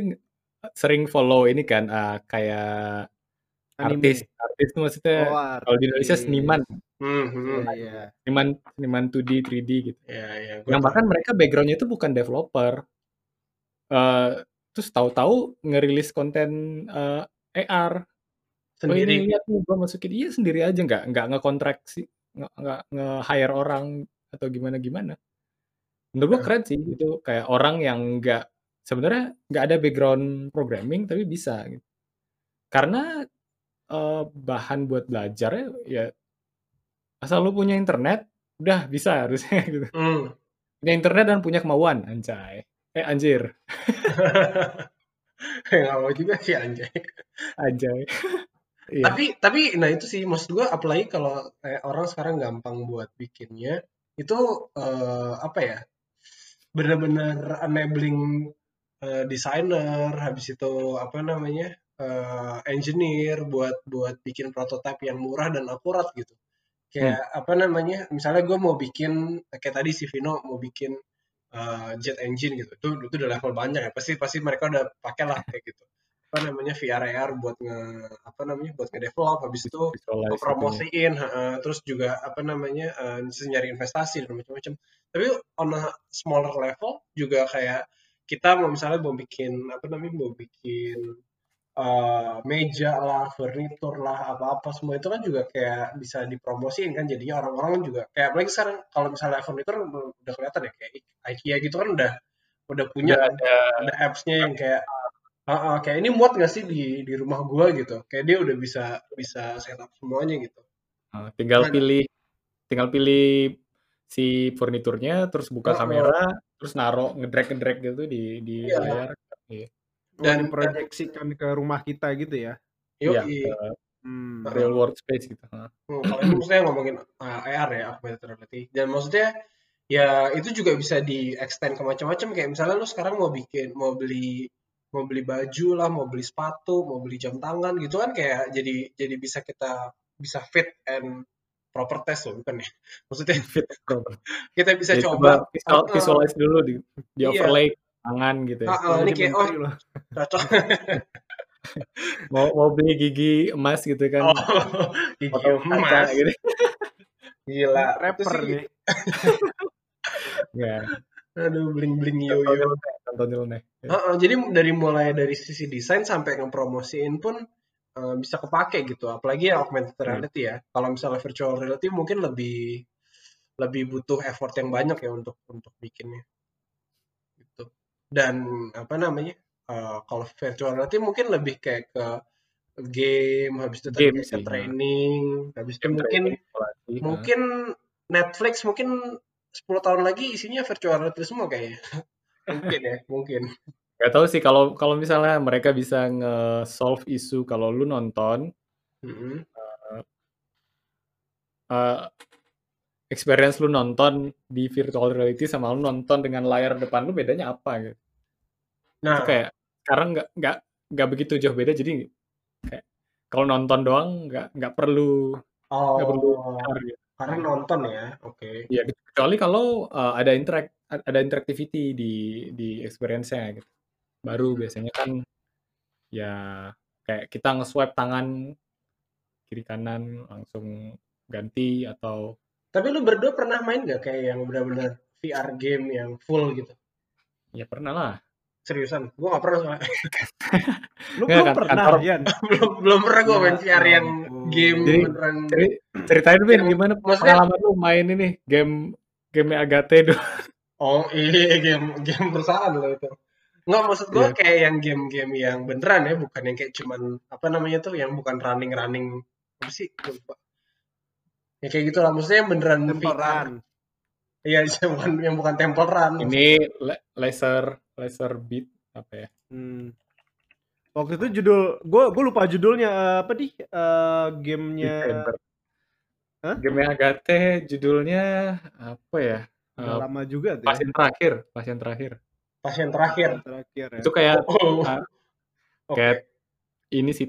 sering follow ini kan eh, kayak Anime. artis itu maksudnya Oh, kalau di Indonesia artis. seniman Hmm, Iya, hmm. iya. seniman seniman 2D 3D gitu Ya, ya, gue yang tahu. bahkan mereka backgroundnya itu bukan developer eh terus tahu-tahu ngerilis konten eh, AR oh ini Sendiri. lihat nih gue masukin iya sendiri aja nggak nggak ngekontrak sih nggak nggak nge-hire orang atau gimana gimana menurut gue Nah, keren sih itu kayak orang yang nggak sebenarnya nggak ada background programming tapi bisa gitu karena eh, bahan buat belajarnya ya asal lu punya internet udah bisa harusnya (laughs) gitu hmm. punya internet dan punya kemauan anjay eh anjir (laughs) Nggak mau juga sih anjay. anjay (laughs) Iya. Tapi tapi nah itu sih maksud gue apalagi kalau kayak orang sekarang gampang buat bikinnya itu eh, apa ya? Benar-benar enabling eh, designer habis itu apa namanya? Eh, engineer buat buat bikin prototipe yang murah dan akurat gitu. Kayak apa namanya? Misalnya gue mau bikin kayak tadi si Vino mau bikin eh, jet engine gitu. Itu itu udah level banyak ya. Pasti pasti mereka udah pakai lah kayak gitu. Apa namanya VR AR buat nge apa namanya? buat nge-develop habis itu Visualize itunya. promosiin terus juga apa namanya eh, nyari investasi dan macam-macam tapi on a smaller level juga kayak kita mau misalnya mau bikin apa namanya mau bikin eh, meja lah furnitur lah apa-apa semua itu kan juga kayak bisa dipromosiin kan jadinya orang-orang juga kayak apalagi sekarang kalau misalnya furnitur udah kelihatan ya kayak IKEA gitu kan udah udah punya Udah kan, ada ada apps-nya yang kayak Ah, ah, kayak ini muat gak sih di di rumah gua gitu kayak dia udah bisa bisa setup semuanya gitu tinggal Nah, pilih tinggal pilih si furniturnya terus buka Heeh. kamera terus naruh ngedrag ngedrag gitu di di Iya. layar. Iya. Dan- diproyeksikan ke rumah kita gitu ya. Iya, ke Hmm. real world space gitu. Hmm, kalau ini maksudnya ngomongin uh, AR ya, augmented reality. Dan maksudnya ya itu juga bisa di extend ke macam-macam kayak misalnya lu sekarang mau bikin mau beli mau beli baju lah, mau beli sepatu, mau beli jam tangan gitu kan kayak jadi jadi bisa kita bisa fit and proper test loh bukan ya. Maksudnya Fit proper. (laughs) kita bisa Jadi coba coba Ah, ah. visualize dulu di, di Iya. Tangan gitu ya. Ah, ini kayak oh cocok. (laughs) Mau mau beli gigi emas gitu kan. Oh, gigi Foto kaca emas. gitu. Gila. Rapper sih, nih. Ya, aduh bling-bling yo-yo. nyeleneh, contoh nyeleneh. Heeh, jadi dari mulai dari sisi desain sampai ngepromosiin pun eh, bisa kepake gitu. Apalagi ya augmented Hmm. reality ya. Kalau misalnya virtual reality mungkin lebih lebih butuh effort yang banyak ya untuk untuk bikinnya. Dan apa namanya? eh, kalau virtual reality mungkin lebih kayak ke game, habis itu Game sih, training, habis itu Game mungkin training, mungkin Netflix mungkin 10 tahun lagi isinya virtual reality semua kayaknya. (laughs) mungkin ya, mungkin. Gak tahu sih kalau kalau misalnya mereka bisa nge-solve isu kalau lu nonton Mm-mm. eh, experience lu nonton di virtual reality sama lu nonton dengan layar depan lu bedanya apa gitu. Nah, Itu kayak sekarang nggak nggak nggak begitu jauh beda jadi kayak kalau nonton doang nggak nggak perlu nggak perlu oh, gitu. karena nonton ya, oke. Iya, kecuali kalau eh, ada interak ada interactivity di di experience-nya gitu. Baru biasanya kan ya kayak kita nge-swipe tangan kiri kanan langsung ganti atau Tapi lu berdua pernah main gak kayak yang benar-benar VR game yang full gitu? ya pernah lah. Seriusan, gua gak pernah soalnya. (laughs) Lu Nggak, belum kan- pernah, kantor- Yan? (laughs) belum belum pernah gua Ya main VR yang ampun. game Jadi, beneran. Ceri- ceritain Ben Yang- gimana maksudnya- pengalaman lu main ini game game Agate dulu. (laughs) Oh iya game game perusahaan loh itu. Nggak maksud gua Iya. kayak yang game-game yang beneran ya, bukan yang kayak cuman apa namanya tuh yang bukan running-running apa sih? Lupa. Ya kayak gitu lah, maksudnya yang beneran Temple VR. Run. Iya, (laughs) yang bukan yang bukan Temple Run. Ini le- laser laser beat apa ya? Hmm. Waktu itu judul, gue gue lupa judulnya eh, apa nih? Eh, gamenya. Hah? Game Agate judulnya apa ya? udah Eh, lama juga tuh ya. pasien terakhir, pasien terakhir. Pasien terakhir. Terakhir ya. Itu kayak Oh. Oke. kayak ini sih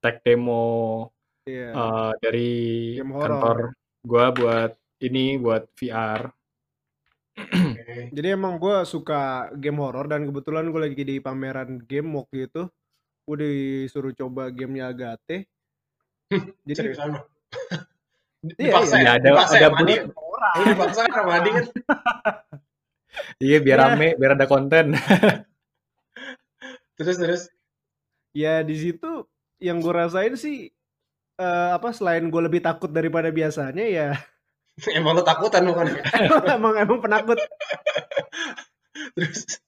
tag demo Iya. eh, dari Game horror. kantor gua buat ini buat VR. Oke. Jadi emang gue suka game horror dan kebetulan gue lagi di pameran game waktu itu. Gue disuruh coba gamenya Agate. (laughs) Jadi Seriusan lo. Iya, Dipaksa iya. ya? Ada- Dipaksa ada ya sama orang. Lu dipaksa kan sama Adi kan? Iya biar Iya. rame, biar ada konten. (laughs) Terus terus. Ya di situ yang gue rasain sih eh, apa selain gue lebih takut daripada biasanya ya (laughs) Emang lu takutan bukan ya? (laughs) emang emang penakut (laughs) Terus.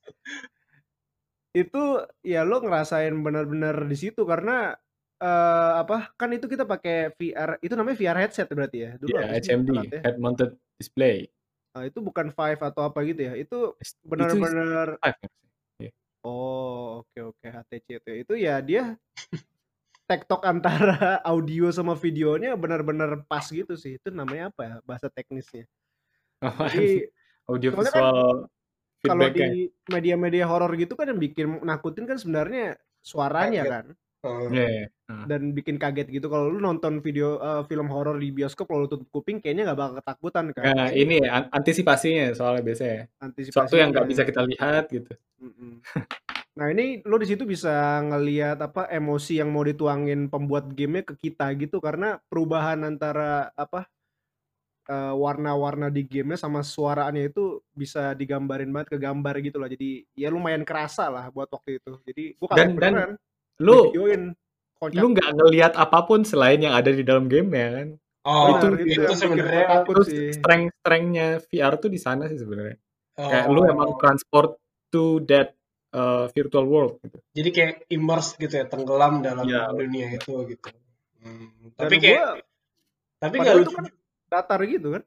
itu ya lo ngerasain benar-benar di situ karena eh, apa kan itu kita pakai VR itu namanya VR headset berarti ya dulu sih HMD, alatnya? head mounted display. Nah, itu bukan Vive atau apa gitu ya itu benar-benar sih? oh oke oke HTC itu itu ya dia tektok antara (laughs) audio sama videonya benar-benar pas gitu sih. Itu namanya apa ya bahasa teknisnya? Apaan? Jadi Audio kan visual kalau feedback-nya. di media-media horor gitu kan yang bikin nakutin kan sebenarnya suaranya Kaget. kan Heeh. Iya, iya. Heeh. dan bikin kaget gitu. Kalau lu nonton video eh, film horor di bioskop kalau lu tutup kuping kayaknya nggak bakal ketakutan kan. Nah, ini ya, an- antisipasinya soalnya biasanya. Antisipasi Sesuatu yang nggak bisa kita lihat gitu. Mm-mm. (laughs) Nah ini lo di situ bisa ngelihat apa emosi yang mau dituangin pembuat gamenya ke kita gitu. Karena perubahan antara apa eh, warna-warna di gamenya sama suaraannya itu bisa digambarin banget ke gambar gitu lah jadi ya lumayan kerasa lah buat waktu itu. Jadi gua kaget Dan dan lu lu nggak ngelihat apa pun selain yang ada di dalam game ya kan. Oh, itu- Benar, itu, bikin sebenarnya Terus sih. strength strengthnya VR tuh di sana sih sebenarnya. Kayak lu oh, emang transport to that uh, virtual world gitu. jadi kayak immerse gitu ya, tenggelam dalam Iya, dunia itu gitu. Hmm, dan Tapi kayak gua tapi nggak padahal itu lucu kan datar gitu kan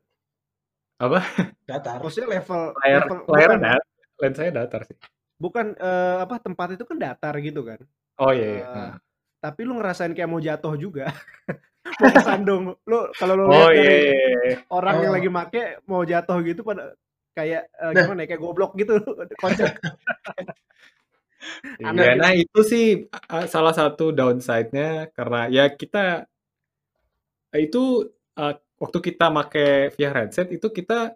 Apa? datar. maksudnya level Layar level layarnya bukan dat lensanya datar sih. bukan eh, apa tempat itu kan datar gitu kan Oh iya. iya. Eh, Nah. tapi lu ngerasain kayak mau jatuh juga (laughs) mau kesandung lu kalau lu Oh lihat iya. dari iya, iya. orang yang Oh. lagi make mau jatuh gitu pada kayak eh, Nah. gimana ya kayak goblok gitu. (laughs) Kocak. Iya, Aneh nah itu sih uh, salah satu downside-nya karena ya kita itu uh, waktu kita make VR headset itu kita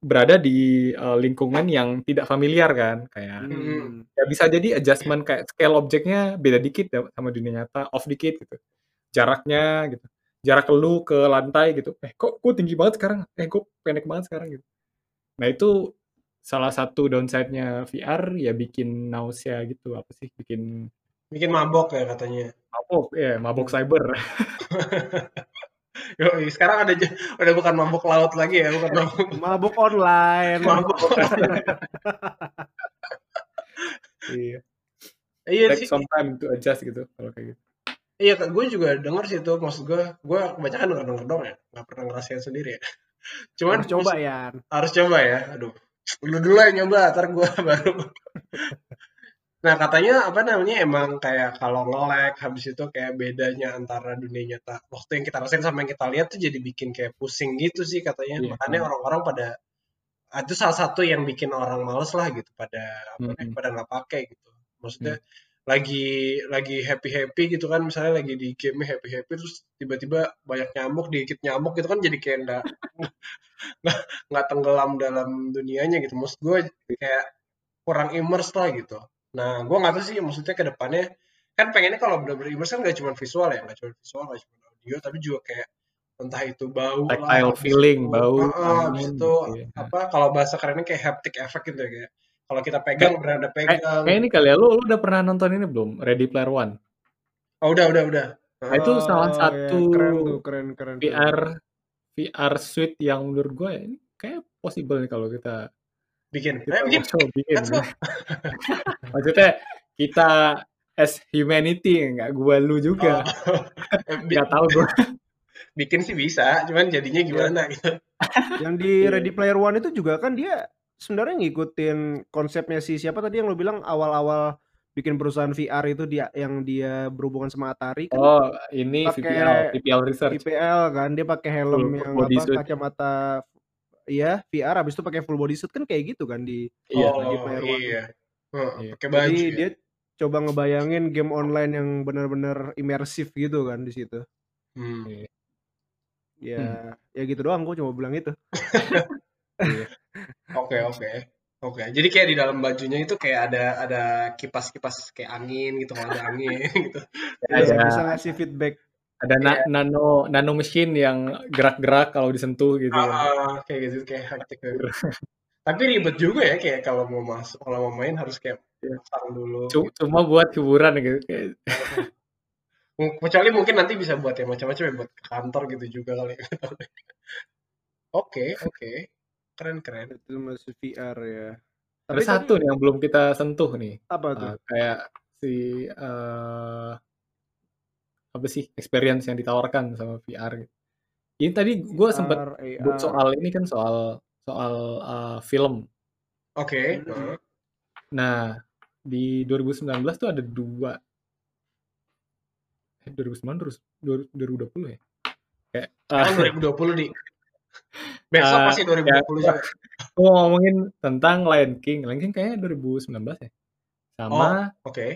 berada di uh, lingkungan yang tidak familiar kan kayak Hmm. ya bisa jadi adjustment kayak scale objeknya beda dikit ya sama dunia nyata off dikit gitu. Jaraknya gitu. Jarak lu ke lantai gitu. Eh kok gue tinggi banget sekarang? Eh gue pendek banget sekarang gitu nah itu salah satu downside-nya VR ya bikin nausea gitu apa sih bikin Bikin mabok ya katanya. mabok ya mabok cyber (laughs) Yo, sekarang ada udah bukan mabok laut lagi ya, bukan mabok (laughs) mabuk online mabok. (laughs) iya Iya take sih, some time to adjust gitu kalau kayak gitu iya gue juga denger sih itu maksud gue, gue kebanyakan denger denger dong ya, nggak pernah ngerasain sendiri ya. Cuman harus coba ya harus coba ya, aduh, lu dulu yang nyoba, ntar gue (laughs) baru. Nah katanya apa namanya emang kayak kalau nge-lag habis itu kayak bedanya antara dunia nyata waktu yang kita rasain sama yang kita lihat tuh jadi bikin kayak pusing gitu sih katanya Iya. makanya orang-orang pada itu salah satu yang bikin orang males lah gitu pada namanya, Mm-mm. pada nggak pakai gitu maksudnya lagi lagi happy happy gitu kan misalnya lagi di game happy happy terus tiba-tiba banyak nyamuk dikit nyamuk gitu kan jadi kayak nggak (laughs) nggak tenggelam dalam dunianya gitu maksud gue kayak kurang immerse lah gitu nah gue nggak tahu sih maksudnya ke depannya kan pengennya kalau benar-benar immerse kan nggak cuma visual ya nggak cuma visual nggak cuma audio tapi juga kayak entah itu bau lah tactile habis feeling itu, bau angin itu iya. apa kalau bahasa kerennya kayak haptic effect gitu ya kayak kalau kita pegang berada kayak pegang. kayak ini kali ya lu, lu udah pernah nonton ini belum? Ready Player One? Oh udah udah udah. Nah, itu Oh, salah iya, satu keren tuh keren keren keren. VR VR suite yang menurut gue ini kayak possible nih kalau kita bikin. kita ayo bikin. show bikin. Let's go. (laughs) Maksudnya kita as humanity nggak gue lu juga. Oh. (laughs) Eh, bi- nggak tahu gue bikin sih bisa cuman jadinya gimana gitu. Yang di Iya. Ready Player One itu juga kan dia sebenarnya ngikutin konsepnya si siapa tadi yang lo bilang awal-awal bikin perusahaan VR itu dia yang dia berhubungan sama Atari kan oh ini VPL VPL research IPL kan dia pakai helm Full yang body apa suit. kacamata iya VR habis itu pakai full body suit kan kayak gitu kan di iya oh One iya Heeh, Iya. pakai baju jadi ya. dia coba ngebayangin game online yang benar-benar imersif gitu kan di situ Hmm. ya ya gitu doang gue cuma bilang itu (laughs) Iya. Oke oke oke. Jadi kayak di dalam bajunya itu kayak ada ada kipas-kipas kayak angin gitu kalau ada angin (laughs) gitu. ada Bisa- bisa ngasih feedback ada na- nano nano mesin yang gerak-gerak kalau disentuh gitu. Ah, kayak gitu kayak hektik gitu. Tapi ribet juga ya kayak kalau mau masuk kalau mau main harus kayak Iya. pasang dulu. Cu- cuma buat hiburan gitu kayak (laughs) Kecuali mungkin nanti bisa buat yang macam-macam ya buat kantor gitu juga kali. Oke oke keren keren. itu masih VR ya ada tapi satu nih yang belum kita sentuh nih apa tuh Uh, kayak si eh apa sih experience yang ditawarkan sama VR gitu. Ini tadi gue sempet buat soal ini kan soal soal uh, film. Oke. Hmm. heeh. Nah di 2019 tuh ada dua eh, 2009 terus 2020 ya? Kayak uh, 2020 di. Besok uh, pasti ya, 2020 juga. gua ngomongin tentang Lion King. Lion King kayaknya 2019 ya. Oh, Sama oke.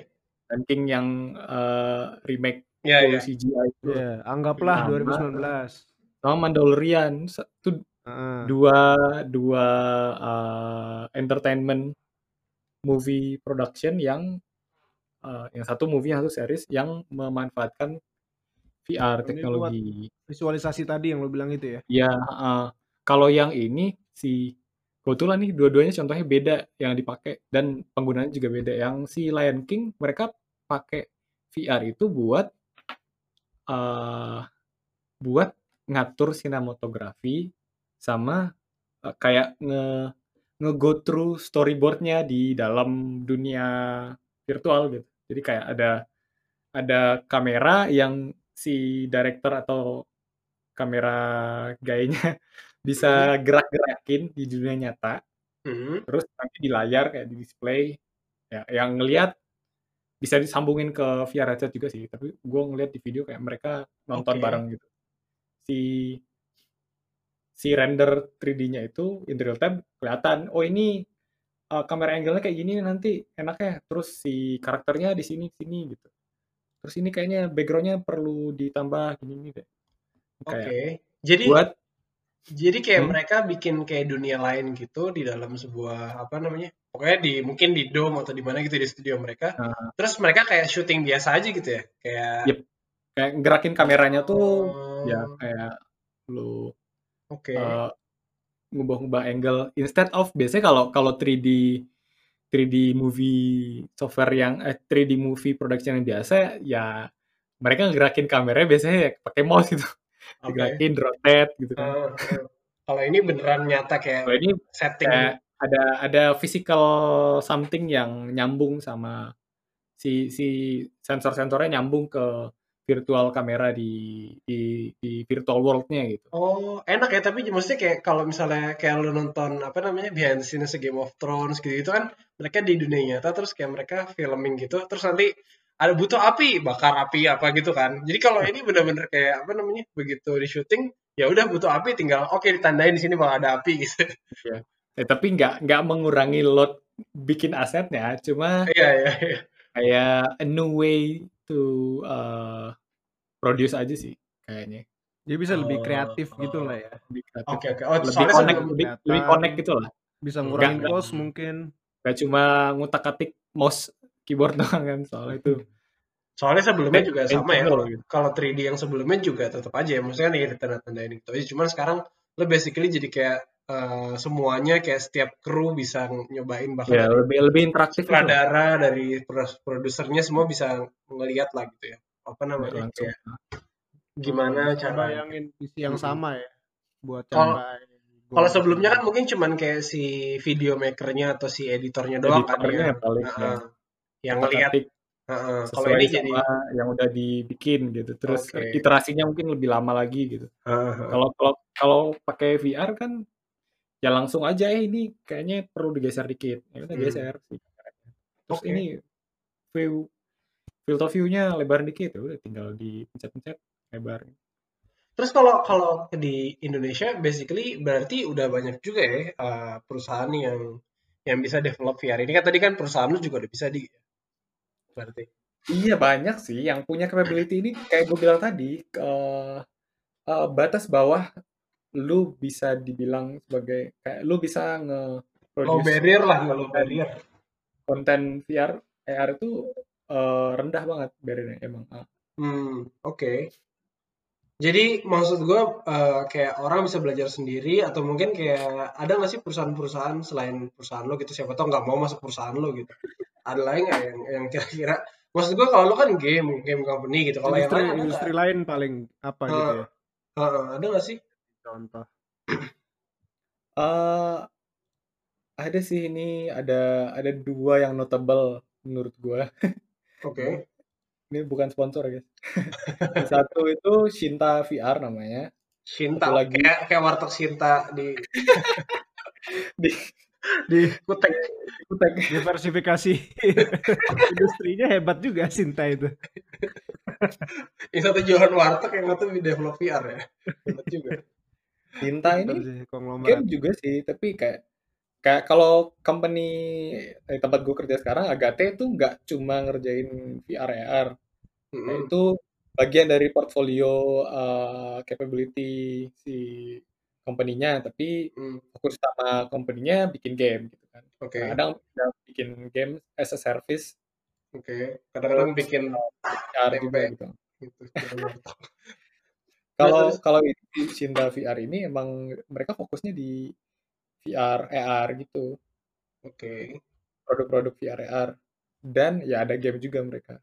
Lion King yang uh, remake Ya, full ya. CGI itu. Iya, anggaplah Sama 2019. sama Mandalorian. Itu Heeh. dua dua uh, entertainment movie production yang uh, yang satu movie yang satu series yang memanfaatkan VR Ini teknologi. visualisasi tadi yang lo bilang itu ya. Ya, uh, kalau yang ini si kebetulan nih dua-duanya contohnya beda yang dipakai dan penggunaannya juga beda. Yang si Lion King mereka pakai VR itu buat uh, buat ngatur sinematografi sama uh, kayak nge nge go through storyboardnya di dalam dunia virtual gitu. Jadi kayak ada ada kamera yang si director atau kamera gayanya (laughs) Hmm. bisa gerak-gerakin di dunia nyata. Hmm. Terus nanti di layar kayak di display ya yang ngelihat bisa disambungin ke VR headset juga sih. Tapi gue ngeliat di video kayak mereka nonton Oke. bareng gitu. Si si render 3D-nya itu in real time kelihatan. Oh ini uh, kamera angle-nya kayak gini nanti enaknya. Terus si karakternya di sini sini gitu. Terus ini kayaknya background-nya perlu ditambah gini nih deh. Oke. Kayak Jadi buat jadi kayak hmm, mereka bikin kayak dunia lain gitu di dalam sebuah apa namanya? Pokoknya di mungkin di dome atau di mana gitu di studio mereka. uh, Terus mereka kayak syuting biasa aja gitu ya. Kayak yep, kayak gerakin kameranya tuh ya oh, kayak lu oke. uh, ngubah-ngubah angle instead of biasanya kalau kalau 3D 3D movie software yang eh 3D movie production yang biasa ya mereka ngerakin kameranya biasanya ya pakai mouse gitu Oke. digerakin rotate gitu kan eh. Kalau ini beneran nyata kayak kalau ini setting kayak ada ada physical something yang nyambung sama si si sensor-sensornya nyambung ke virtual kamera di di di virtual world-nya gitu. Oh, enak ya, tapi maksudnya kayak kalau misalnya kayak lu nonton apa namanya behind the scenes Game of Thrones gitu itu kan mereka di dunia nyata terus kayak mereka filming gitu terus nanti ada butuh api bakar api apa gitu kan. Jadi kalau ini bener-bener kayak apa namanya begitu di syuting ya udah butuh api tinggal oke ditandain di sini bakal ada api gitu. Ya. Eh, tapi nggak nggak mengurangi load bikin asetnya, cuma Iya iya iya. kayak a new way to uh, produce aja sih kayaknya. Jadi bisa lebih Oh, kreatif gitu oh. lah ya. Lebih kreatif. Oke oke. Oh, Lebih soalnya connect, lebih, lebih connect gitu lah. Bisa Hmm. ngurangin Nggak- cost mungkin. Gak cuma ngutak-atik mouse keyboard (laughs) doang kan soal itu. Soalnya sebelumnya juga sama ya. channel Kalau, gitu. kalau 3D yang sebelumnya juga tetap aja ya. Maksudnya nih tanda-tandain gitu aja. Cuman sekarang lo basically jadi kayak eh, semuanya kayak setiap kru bisa nyobain bahkan Ya lebih lebih interaktif gitu sutradara dari pro- produsernya semua bisa ngelihat lah gitu ya. Apa Nggak namanya langsung. kayak gimana cara bayangin visi yang Mm-mm. sama ya. Buat Kalau- capai kalau sebelumnya kan tersebut. mungkin cuman kayak si video makernya atau si editornya doang kan Editornya yang paling ya. Heeh. yang ngelihat Ngutak-atik Heeh. kalau ini jadi yang udah dibikin gitu. Terus Oke. iterasinya mungkin lebih lama lagi gitu. Heeh, heeh. Kalau kalau kalau pakai VR kan ya langsung aja eh ini kayaknya perlu digeser dikit. Ya udah Hmm. geser sih. Terus Oke. ini view field of view-nya lebar dikit ya udah tinggal dipencet-pencet lebar. Terus kalau kalau di Indonesia basically berarti udah banyak juga ya eh, perusahaan yang yang bisa develop VR ini kan tadi kan perusahaan lu juga udah bisa di berarti. Iya banyak sih yang punya capability ini kayak gue bilang tadi ke eh, batas bawah lu bisa dibilang sebagai kayak lu bisa Low nge-produce barrier lah, low barrier. konten VR AR itu eh, rendah banget barriernya emang. Ah. Hmm, oke. Jadi maksud gue eh, kayak orang bisa belajar sendiri atau mungkin kayak ada nggak sih perusahaan-perusahaan selain perusahaan lo gitu siapa tau nggak mau masuk perusahaan lo gitu. Ada lagi nggak yang yang kira-kira maksud gue kalau lo kan game game company gitu kalau yang industri lain industri lain paling apa gitu Heeh, ya heeh, ada nggak sih? contoh. Eh, ada sih ini ada ada dua yang notable menurut gua. Oke. Ini bukan sponsor guys. (laughs) Yang satu itu Shinta VR namanya. Shinta Satu lagi kayak kayak warteg Shinta di (laughs) di Di Kutek. Kutek. diversifikasi (laughs) industrinya hebat juga Sinta itu. yang satu jualan warteg yang satu develop VR ya Hebat juga Cinta Pinter ini game juga sih, tapi kayak kayak kalau company di tempat gue kerja sekarang Agate itu nggak cuma ngerjain VR AR, Mm-mm. itu bagian dari portfolio uh, capability si company-nya, tapi Hmm, fokus sama company-nya bikin game gitu kan. Kadang-kadang bisa bikin game as a service. Oke. Kadang-kadang bikin VR juga tempe. gitu. gitu Kalau kalau ini Cinta VR ini emang mereka fokusnya di VR AR gitu, oke produk-produk VR AR dan ya ada game juga mereka.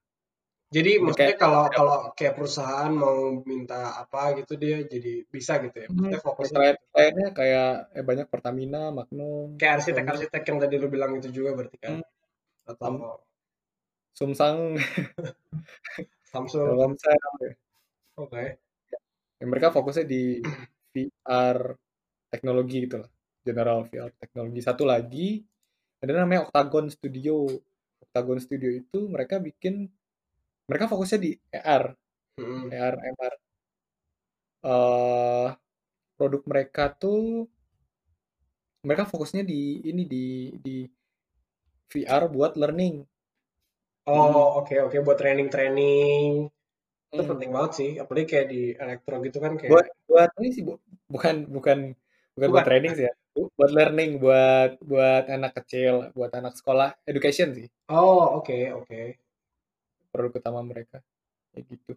Jadi maksudnya kayak kalau kalau kayak perusahaan mau minta apa gitu dia jadi bisa gitu ya. hmm, Maksudnya fokusnya klien gitu. kliennya kayak eh, banyak Pertamina, Magnum, Kayak arsitek-arsitek yang tadi lu bilang itu juga berarti kan hmm, atau Sam- Sumsang, Samsung. (laughs) Telkomsel. Oke. Ya, mereka fokusnya di VR teknologi gitu lah, general VR teknologi. Satu lagi ada namanya Octagon Studio. Octagon Studio itu mereka bikin mereka fokusnya di AR, Mm-mm. AR, MR. Eh produk mereka tuh mereka fokusnya di ini di di VR buat learning. Hmm, Oh, oke oke buat training-training. Itu hmm. penting banget sih, apalagi kayak di elektro gitu kan Buat kayak buat ini sih bu- bukan bukan bukan buat training sih ya. Bu- Buat learning, buat buat anak kecil, buat anak sekolah, education sih Oh, oke oke. produk utama mereka. Kayak gitu.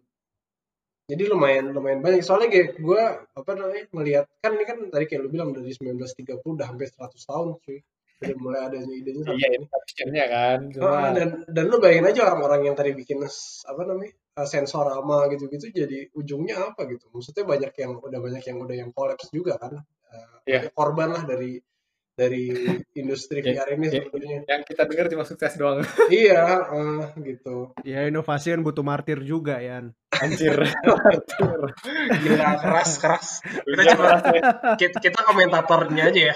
Jadi lumayan lumayan banyak. Soalnya kayak gue apa namanya melihat kan ini kan tadi kayak lu bilang dari 1930 udah hampir 100 tahun cuy. Udah mulai adanya idenya sampai Iya, ini. kan. Cuma dan dan lu bayangin aja orang-orang yang tadi bikin apa namanya eh, sensorama gitu-gitu jadi ujungnya apa gitu maksudnya banyak yang udah banyak yang udah yang kolaps juga kan Eh, ya, banyak korban lah dari dari (laughs) industri ya, VR ini ya, sebenarnya yang kita dengar cuma sukses doang. (laughs) iya eh, gitu Ya inovasi kan butuh martir juga Yan. Anjir. (laughs) Anjir. gila keras keras kita cuma ya. kita, kita komentatornya aja ya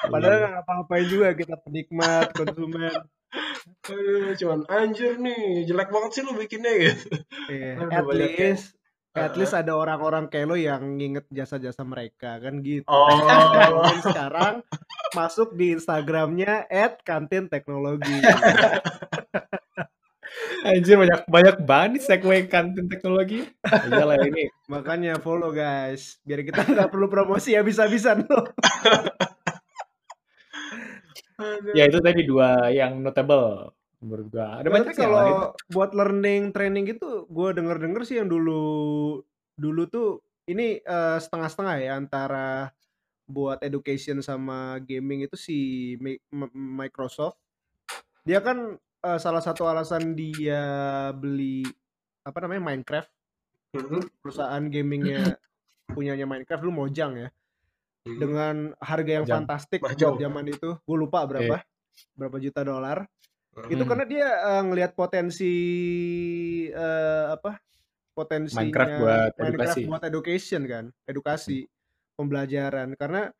Padahal Iya. nggak ngapa-ngapain juga kita penikmat, konsumen. Aduh, cuman anjir nih jelek banget sih lu bikinnya gitu Iya, Aduh, at yang least at least ada orang-orang kayak lo yang nginget jasa-jasa mereka kan gitu. oh (laughs) Dan sekarang masuk di Instagramnya @kantinteknologi. (laughs) Anjir banyak banyak banget segue kantin teknologi. Iyalah ini. Makanya follow guys, biar kita nggak perlu promosi habis-habisan lo. Aduh. (laughs) Ya itu tadi dua yang notable menurut gua. Ada Nah, banyak yang lain. kalau buat learning training gitu, gue denger-denger sih yang dulu dulu tuh ini eh, setengah-setengah ya antara buat education sama gaming itu si Microsoft. Dia kan eh, salah satu alasan dia beli apa namanya Minecraft, Mhm, perusahaan gamingnya (coughs) punyanya Minecraft dulu Mojang ya, mhm. dengan harga yang Jam. fantastik buat Mahjong zaman itu. Gue lupa berapa, berapa juta dolar. Itu Mhm. karena dia eh, ngelihat potensi eh, apa Minecraft potensinya buat Minecraft edukasi. buat education kan, edukasi, pembelajaran. Karena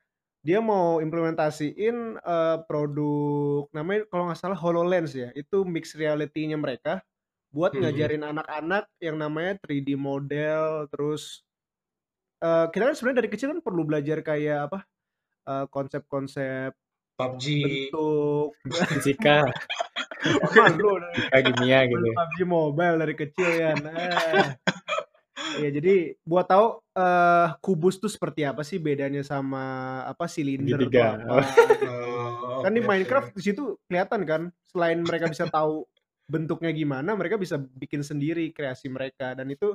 dia mau implementasiin eh, produk namanya kalau nggak salah HoloLens ya, itu mixed reality-nya mereka buat Mhm. ngajarin anak-anak yang namanya 3D model, terus eh, kita kan sebenarnya dari kecil kan perlu belajar kayak apa eh, konsep-konsep PUBG bentuk (laughs) Fisika, Emang lu kayak kimia gitu. PUBG Mobile dari kecil ya. Nah, (laughs) ya jadi buat tahu eh kubus tuh seperti apa sih bedanya sama apa silinder tuh apa. Oh, Kan di oke oke Minecraft di situ kelihatan kan selain mereka bisa tahu bentuknya gimana, mereka bisa bikin sendiri kreasi mereka dan itu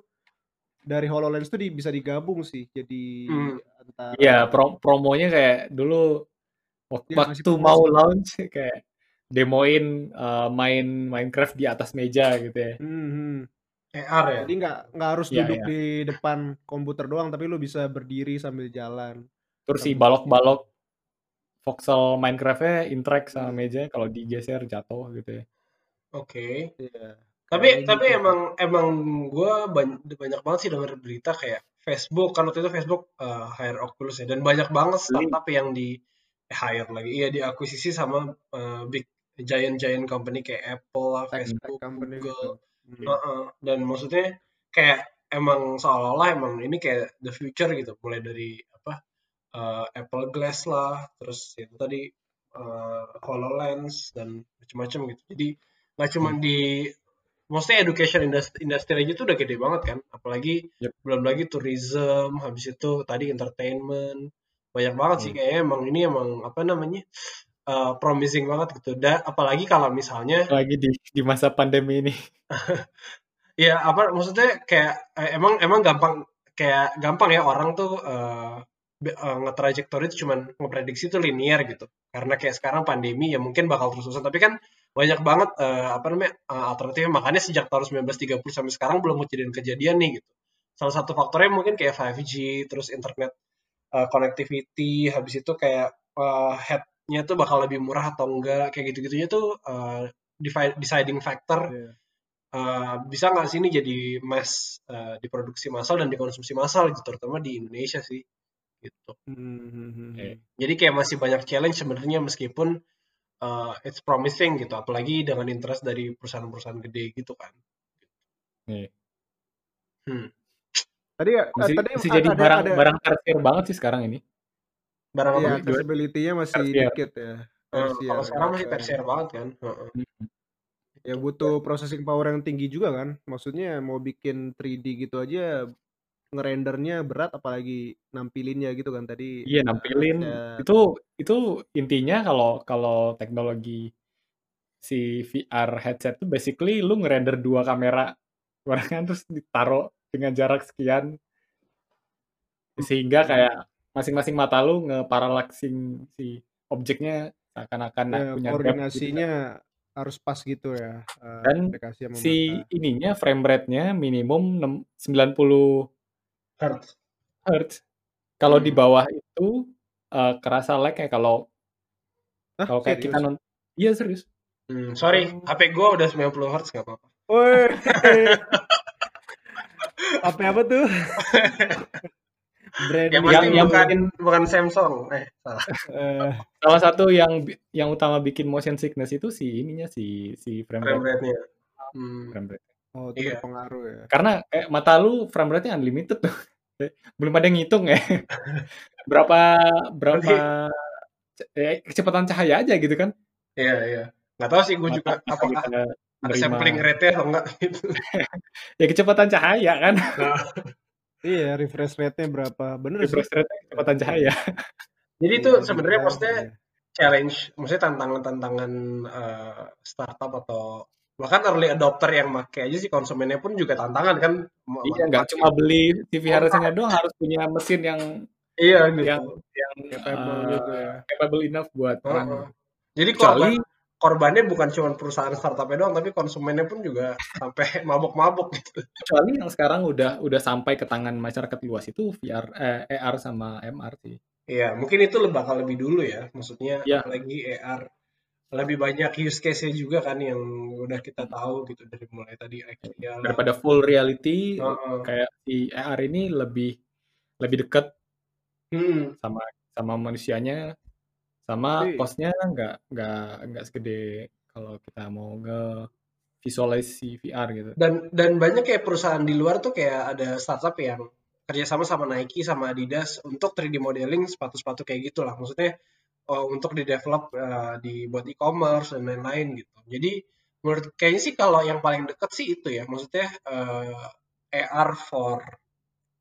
dari HoloLens tuh di- bisa digabung sih jadi Hmm. antara Iya, pro promonya kayak dulu ya ngasih waktu mau promosi. launch kayak demoin uh, main Minecraft di atas meja gitu ya. Mhm. AR ya Jadi nggak nggak harus Iya, duduk iya. di depan komputer doang, tapi lu bisa berdiri sambil jalan. Terus si balok-balok voxel Minecraft-nya interact sama Hmm, meja kalau digeser jatuh gitu ya. oke Iya, tapi kayak tapi gitu emang emang gue banyak, banyak banget sih denger berita kayak Facebook kan waktu itu Facebook eh, hire Oculus ya dan banyak banget startup yang di eh, hire lagi iya diakuisisi sama eh, big giant giant company kayak Apple lah Tech Facebook company Google gitu. Hmm. Heeh. dan maksudnya kayak emang seolah-olah emang ini kayak the future gitu mulai dari apa eh, Apple Glass lah terus itu tadi eh, HoloLens dan macam-macam gitu jadi nggak cuma Hmm. di maksudnya education industry, industry aja tuh udah gede banget kan apalagi Yep. belum lagi tourism habis itu tadi entertainment banyak banget sih Hmm. kayaknya emang ini emang apa namanya eh, promising banget gitu dan apalagi kalau misalnya lagi di di masa pandemi ini. (laughs) Ya apa maksudnya kayak eh, emang emang gampang kayak gampang ya orang tuh be- eh, nge-trajectory itu cuman ngeprediksi itu linear gitu. Karena kayak sekarang pandemi ya mungkin bakal terus-terusan tapi kan banyak banget eh, apa namanya eh, alternatifnya makanya sejak tahun 1930 sampai sekarang belum kejadian kejadian nih gitu. Salah satu faktornya mungkin kayak 5G terus internet eh, connectivity habis itu kayak eh, headnya tuh bakal lebih murah atau enggak kayak gitu-gitunya tuh eh, defi- deciding factor Iya. Eh, bisa nggak sih ini jadi mass eh, diproduksi massal dan dikonsumsi massal gitu terutama di Indonesia sih gitu Hmm, hmm, hmm, Eh, hmm. jadi kayak masih banyak challenge sebenarnya meskipun eh, it's promising gitu apalagi dengan interest dari perusahaan-perusahaan gede gitu kan nih. hmm. Tadi eh, Masih, tadi masih ada jadi ada barang ada barang tersier banget sih sekarang ini. Barang apa ya accessibility-nya masih Tersier. dikit ya. Eh, Tersier. kalau sekarang masih tersier banget kan Heeh. Ya butuh processing power yang tinggi juga kan. Maksudnya mau bikin 3D gitu aja ngerendernya berat apalagi nampilinnya gitu kan tadi Iya nampilin headset. itu itu intinya kalau kalau teknologi si VR headset tuh basically lu ngerender dua kamera barengan terus ditaruh dengan jarak sekian sehingga kayak masing-masing mata lu ngeparalaxing si objeknya seakan-akan Ya, punya gitu kan. koordinasinya harus pas gitu ya eh, Dan si mata. ininya frame rate-nya minimum nem- 90 Hertz. Hz. Kalau di Hmm. bawah itu eh, kerasa lag kayak kalau Hah, kalau kayak kita nonton iya serius Hmm, sorry. HP gua udah 90 Hz nggak apa-apa Woi. (laughs) Apa apa tuh? (laughs) Brand ya pasti Yang- yang bukan bikin- bukan Samsung eh salah Eh, salah satu yang yang utama bikin motion sickness itu si ininya si si frame frame rate rate-nya hmm. frame rate. oh, itu Iya. berpengaruh ya. karena kayak mata lu frame rate-nya unlimited tuh (laughs) belum ada yang ngitung ya (laughs) berapa berapa eh, kecepatan cahaya aja gitu kan Iya, iya. Nggak tahu sih gue mata juga apakah bisa ada sampling rate-nya atau enggak gitu. (laughs) ya kecepatan cahaya kan Nah, Iya, refresh rate-nya berapa? Bener sih. refresh rate kecepatan cahaya (laughs) jadi itu Iya, sebenarnya digital, maksudnya iya. challenge, maksudnya tantangan-tantangan eh, startup atau bahkan early adopter yang make aja sih konsumennya pun juga tantangan kan. Iya nggak cuma beli TV harusnya doang (laughs) harus punya mesin yang Iya gitu. yang yang Capable eh, gitu ya. capable enough buat Heeh. run Jadi kecuali korban korbannya bukan cuma perusahaan startupnya doang, tapi konsumennya pun juga sampai (laughs) mabuk-mabuk gitu. kecuali yang sekarang udah udah sampai ke tangan masyarakat luas itu VR eh, AR sama MR sih Iya, mungkin itu bakal lebih dulu ya. Maksudnya Iya. apalagi AR lebih banyak use case-nya juga kan yang udah kita tahu gitu dari mulai tadi daripada full reality Heeh. kayak si AR ini lebih lebih dekat Hmm. sama sama manusianya sama Tapi- costnya nggak nggak nggak segede kalau kita mau nge visualize si VR gitu Dan dan banyak kayak perusahaan di luar tuh kayak ada startup yang kerjasama sama Nike sama Adidas untuk 3D modeling sepatu-sepatu kayak gitulah. Maksudnya oh, untuk di develop eh, di buat e-commerce dan lain-lain gitu. Jadi menurut kayaknya sih kalau yang paling deket sih itu ya. Maksudnya eh, AR for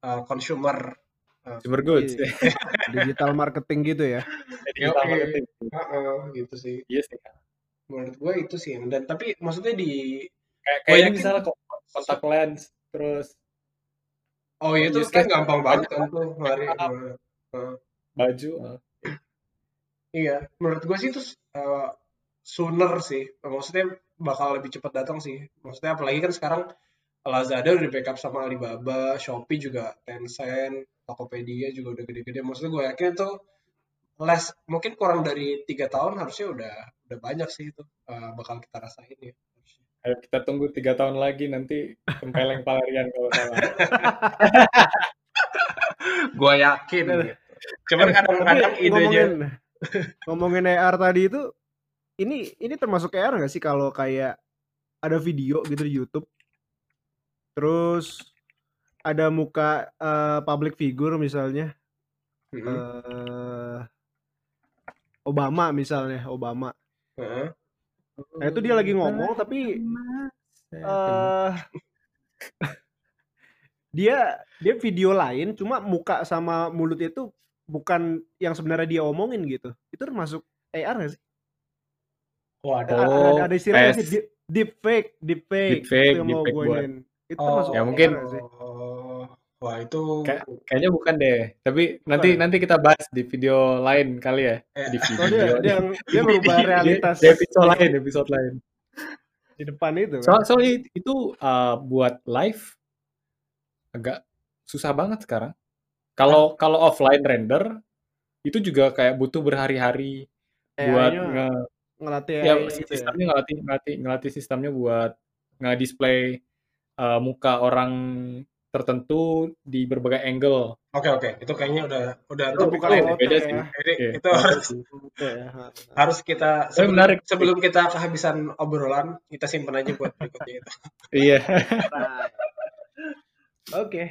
eh, consumer. Eh, super good Iya. (laughs) Digital marketing gitu ya. digital Oke. marketing Heeh, gitu sih. iya sih Menurut gue itu sih. Dan tapi maksudnya di kayak Gua kayak ini yakin- misalnya kok kontak lens terus oh ya itu kan gampang banget kan tuh. Heeh. baju eh. Iya, menurut gue sih itu uh, sooner sih. Maksudnya bakal lebih cepat datang sih. Maksudnya apalagi kan sekarang Lazada udah di backup sama Alibaba, Shopee juga Tencent, Tokopedia juga udah gede-gede. Maksudnya gue yakin itu less mungkin kurang dari tiga tahun harusnya udah udah banyak sih itu uh, bakal kita rasain ya. ayo kita tunggu tiga tahun lagi nanti tempeleng pelarian kalau salah (laughs) gue yakin. gitu. Cuman kadang-kadang idenya (laughs) ngomongin ngomongin AR tadi itu ini ini termasuk AR nggak sih kalau kayak ada video gitu di YouTube Terus ada muka eh, public figure misalnya Mm-mm. eh Obama misalnya, Obama. Heeh. Nah, itu dia lagi ngomong tapi eh (laughs) dia dia video lain cuma muka sama mulutnya itu bukan yang sebenarnya dia omongin gitu. Itu termasuk AR nggak sih? Wah, ada. Oh, ada, ada istilahnya sih deep, deep fake, deep fake. Deepfake, itu yang mau gue buat-. Itu Oh, termasuk Ya, mungkin- sih? Oh, wah itu Kayak- Kayaknya bukan deh. Tapi nanti Bukan. nanti kita bahas di video lain kali ya. Eh, Di Oh, dia, video. dia, dia merubah Di- realitas Di episode lain, episode lain. di depan itu. kan. Soal soalnya itu uh, buat live agak susah banget sekarang. Kalau kalau offline render itu juga kayak butuh berhari-hari buat AI-nya nge ngelatih ya gitu ya. sistemnya ngelatih ngelatih ngelatih sistemnya buat nge-display uh, muka orang tertentu di berbagai angle. Oke oke, itu kayaknya udah udah Itu topik bukan lain. foto beda ya. sih. Jadi Iya. itu harus ya. harus kita sebelum, menarik. sebelum kita kehabisan obrolan kita simpan aja buat berikutnya itu. (laughs) Iya. Oke.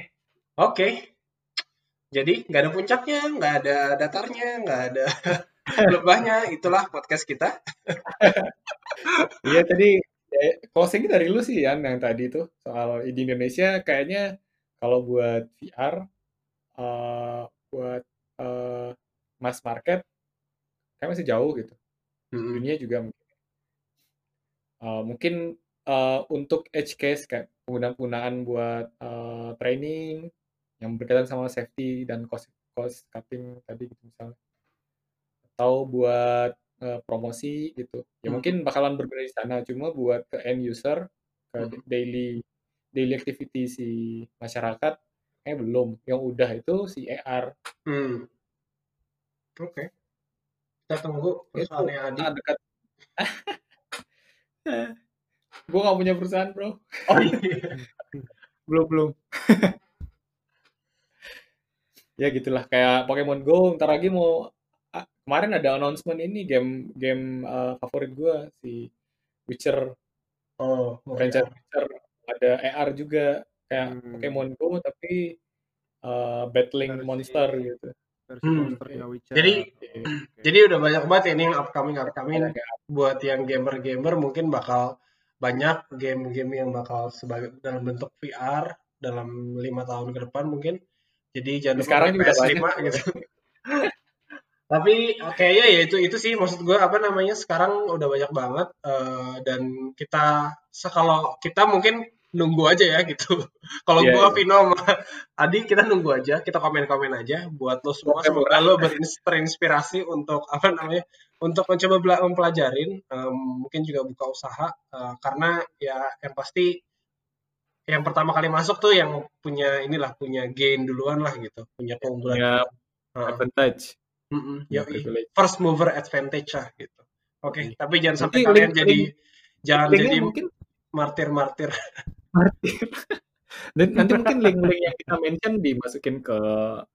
Oke. Jadi nggak ada puncaknya, nggak ada datarnya, nggak ada (laughs) lebahnya. Itulah podcast kita. Iya tadi ya, closing dari lu sih Yan yang tadi tuh soal di Indonesia kayaknya kalau buat VR eh, buat eh, mass market kayak masih jauh gitu. Mm-mm. Dunia juga mungkin Eh, mungkin eh, untuk edge case kayak penggunaan-penggunaan buat eh, training yang berkaitan sama safety dan cost cost cutting tadi gitu misalnya atau buat eh, promosi gitu ya Hmm. mungkin bakalan berguna di sana cuma buat ke end user ke Hmm. daily daily activity si masyarakat eh belum yang udah itu si AR Hmm. Oke. Kita tunggu perusahaannya Adi. ah, dekat (laughs) gue gak punya perusahaan bro Oh iya. (laughs) belum belum (laughs) ya gitulah kayak Pokemon Go ntar lagi mau kemarin ada announcement ini game game eh, favorit gue si Witcher Oh, oh franchise ya. Witcher ada AR juga kayak Hmm. Pokemon Go tapi eh, battling Versi- monster gitu Versi Hmm. monsternya Witcher. Jadi- Oke. Jadi udah banyak banget ini yang upcoming upcoming kayak buat yang gamer-gamer mungkin bakal banyak game-game yang bakal sebagai dalam bentuk VR dalam lima tahun ke depan mungkin. Jadi jangan lupa Sekarang pakai juga PS5 banyak. gitu. (laughs) Tapi kayaknya ya itu itu sih maksud gue apa namanya sekarang udah banyak banget eh, dan kita kalau kita mungkin nunggu aja ya gitu. (laughs) Kalau Iya, gua iya. Vino sama (laughs) Adi kita nunggu aja, kita komen-komen aja buat lo semua Semoga lo berins- terinspirasi untuk apa namanya untuk mencoba mempelajarin em, mungkin juga buka usaha eh, karena ya yang pasti yang pertama kali masuk tuh yang punya inilah punya gain duluan lah gitu punya keunggulan punya Heeh. advantage Yoi. privilege first mover advantage lah gitu oke Yoi. tapi jangan sampai kalian link- jadi link- jangan jadi mungkin martir-martir martir (laughs) dan nanti mungkin link-link yang kita mention dimasukin ke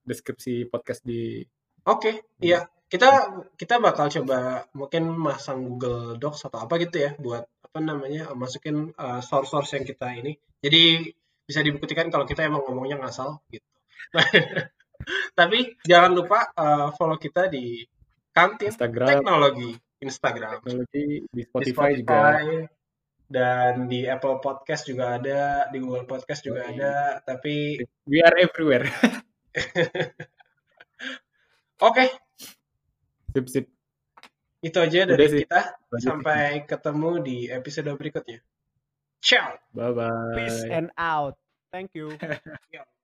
deskripsi podcast di Oke, iya. Kita kita bakal coba mungkin masang Google Docs atau apa gitu ya buat apa namanya masukin uh, source-source yang kita ini. Jadi bisa dibuktikan kalau kita emang ngomongnya ngasal gitu. (laughs) Tapi jangan lupa uh, follow kita di Kantin Instagram Teknologi Instagram, teknologi di di Spotify, juga Spotify dan di Apple Podcast juga ada, di Google Podcast juga Yoi. ada. Tapi we are everywhere (laughs) oke, sip sip itu aja Udah dari sih. kita. Sih. Sampai ketemu di episode berikutnya. Ciao. bye bye Peace and out. Thank you. (laughs)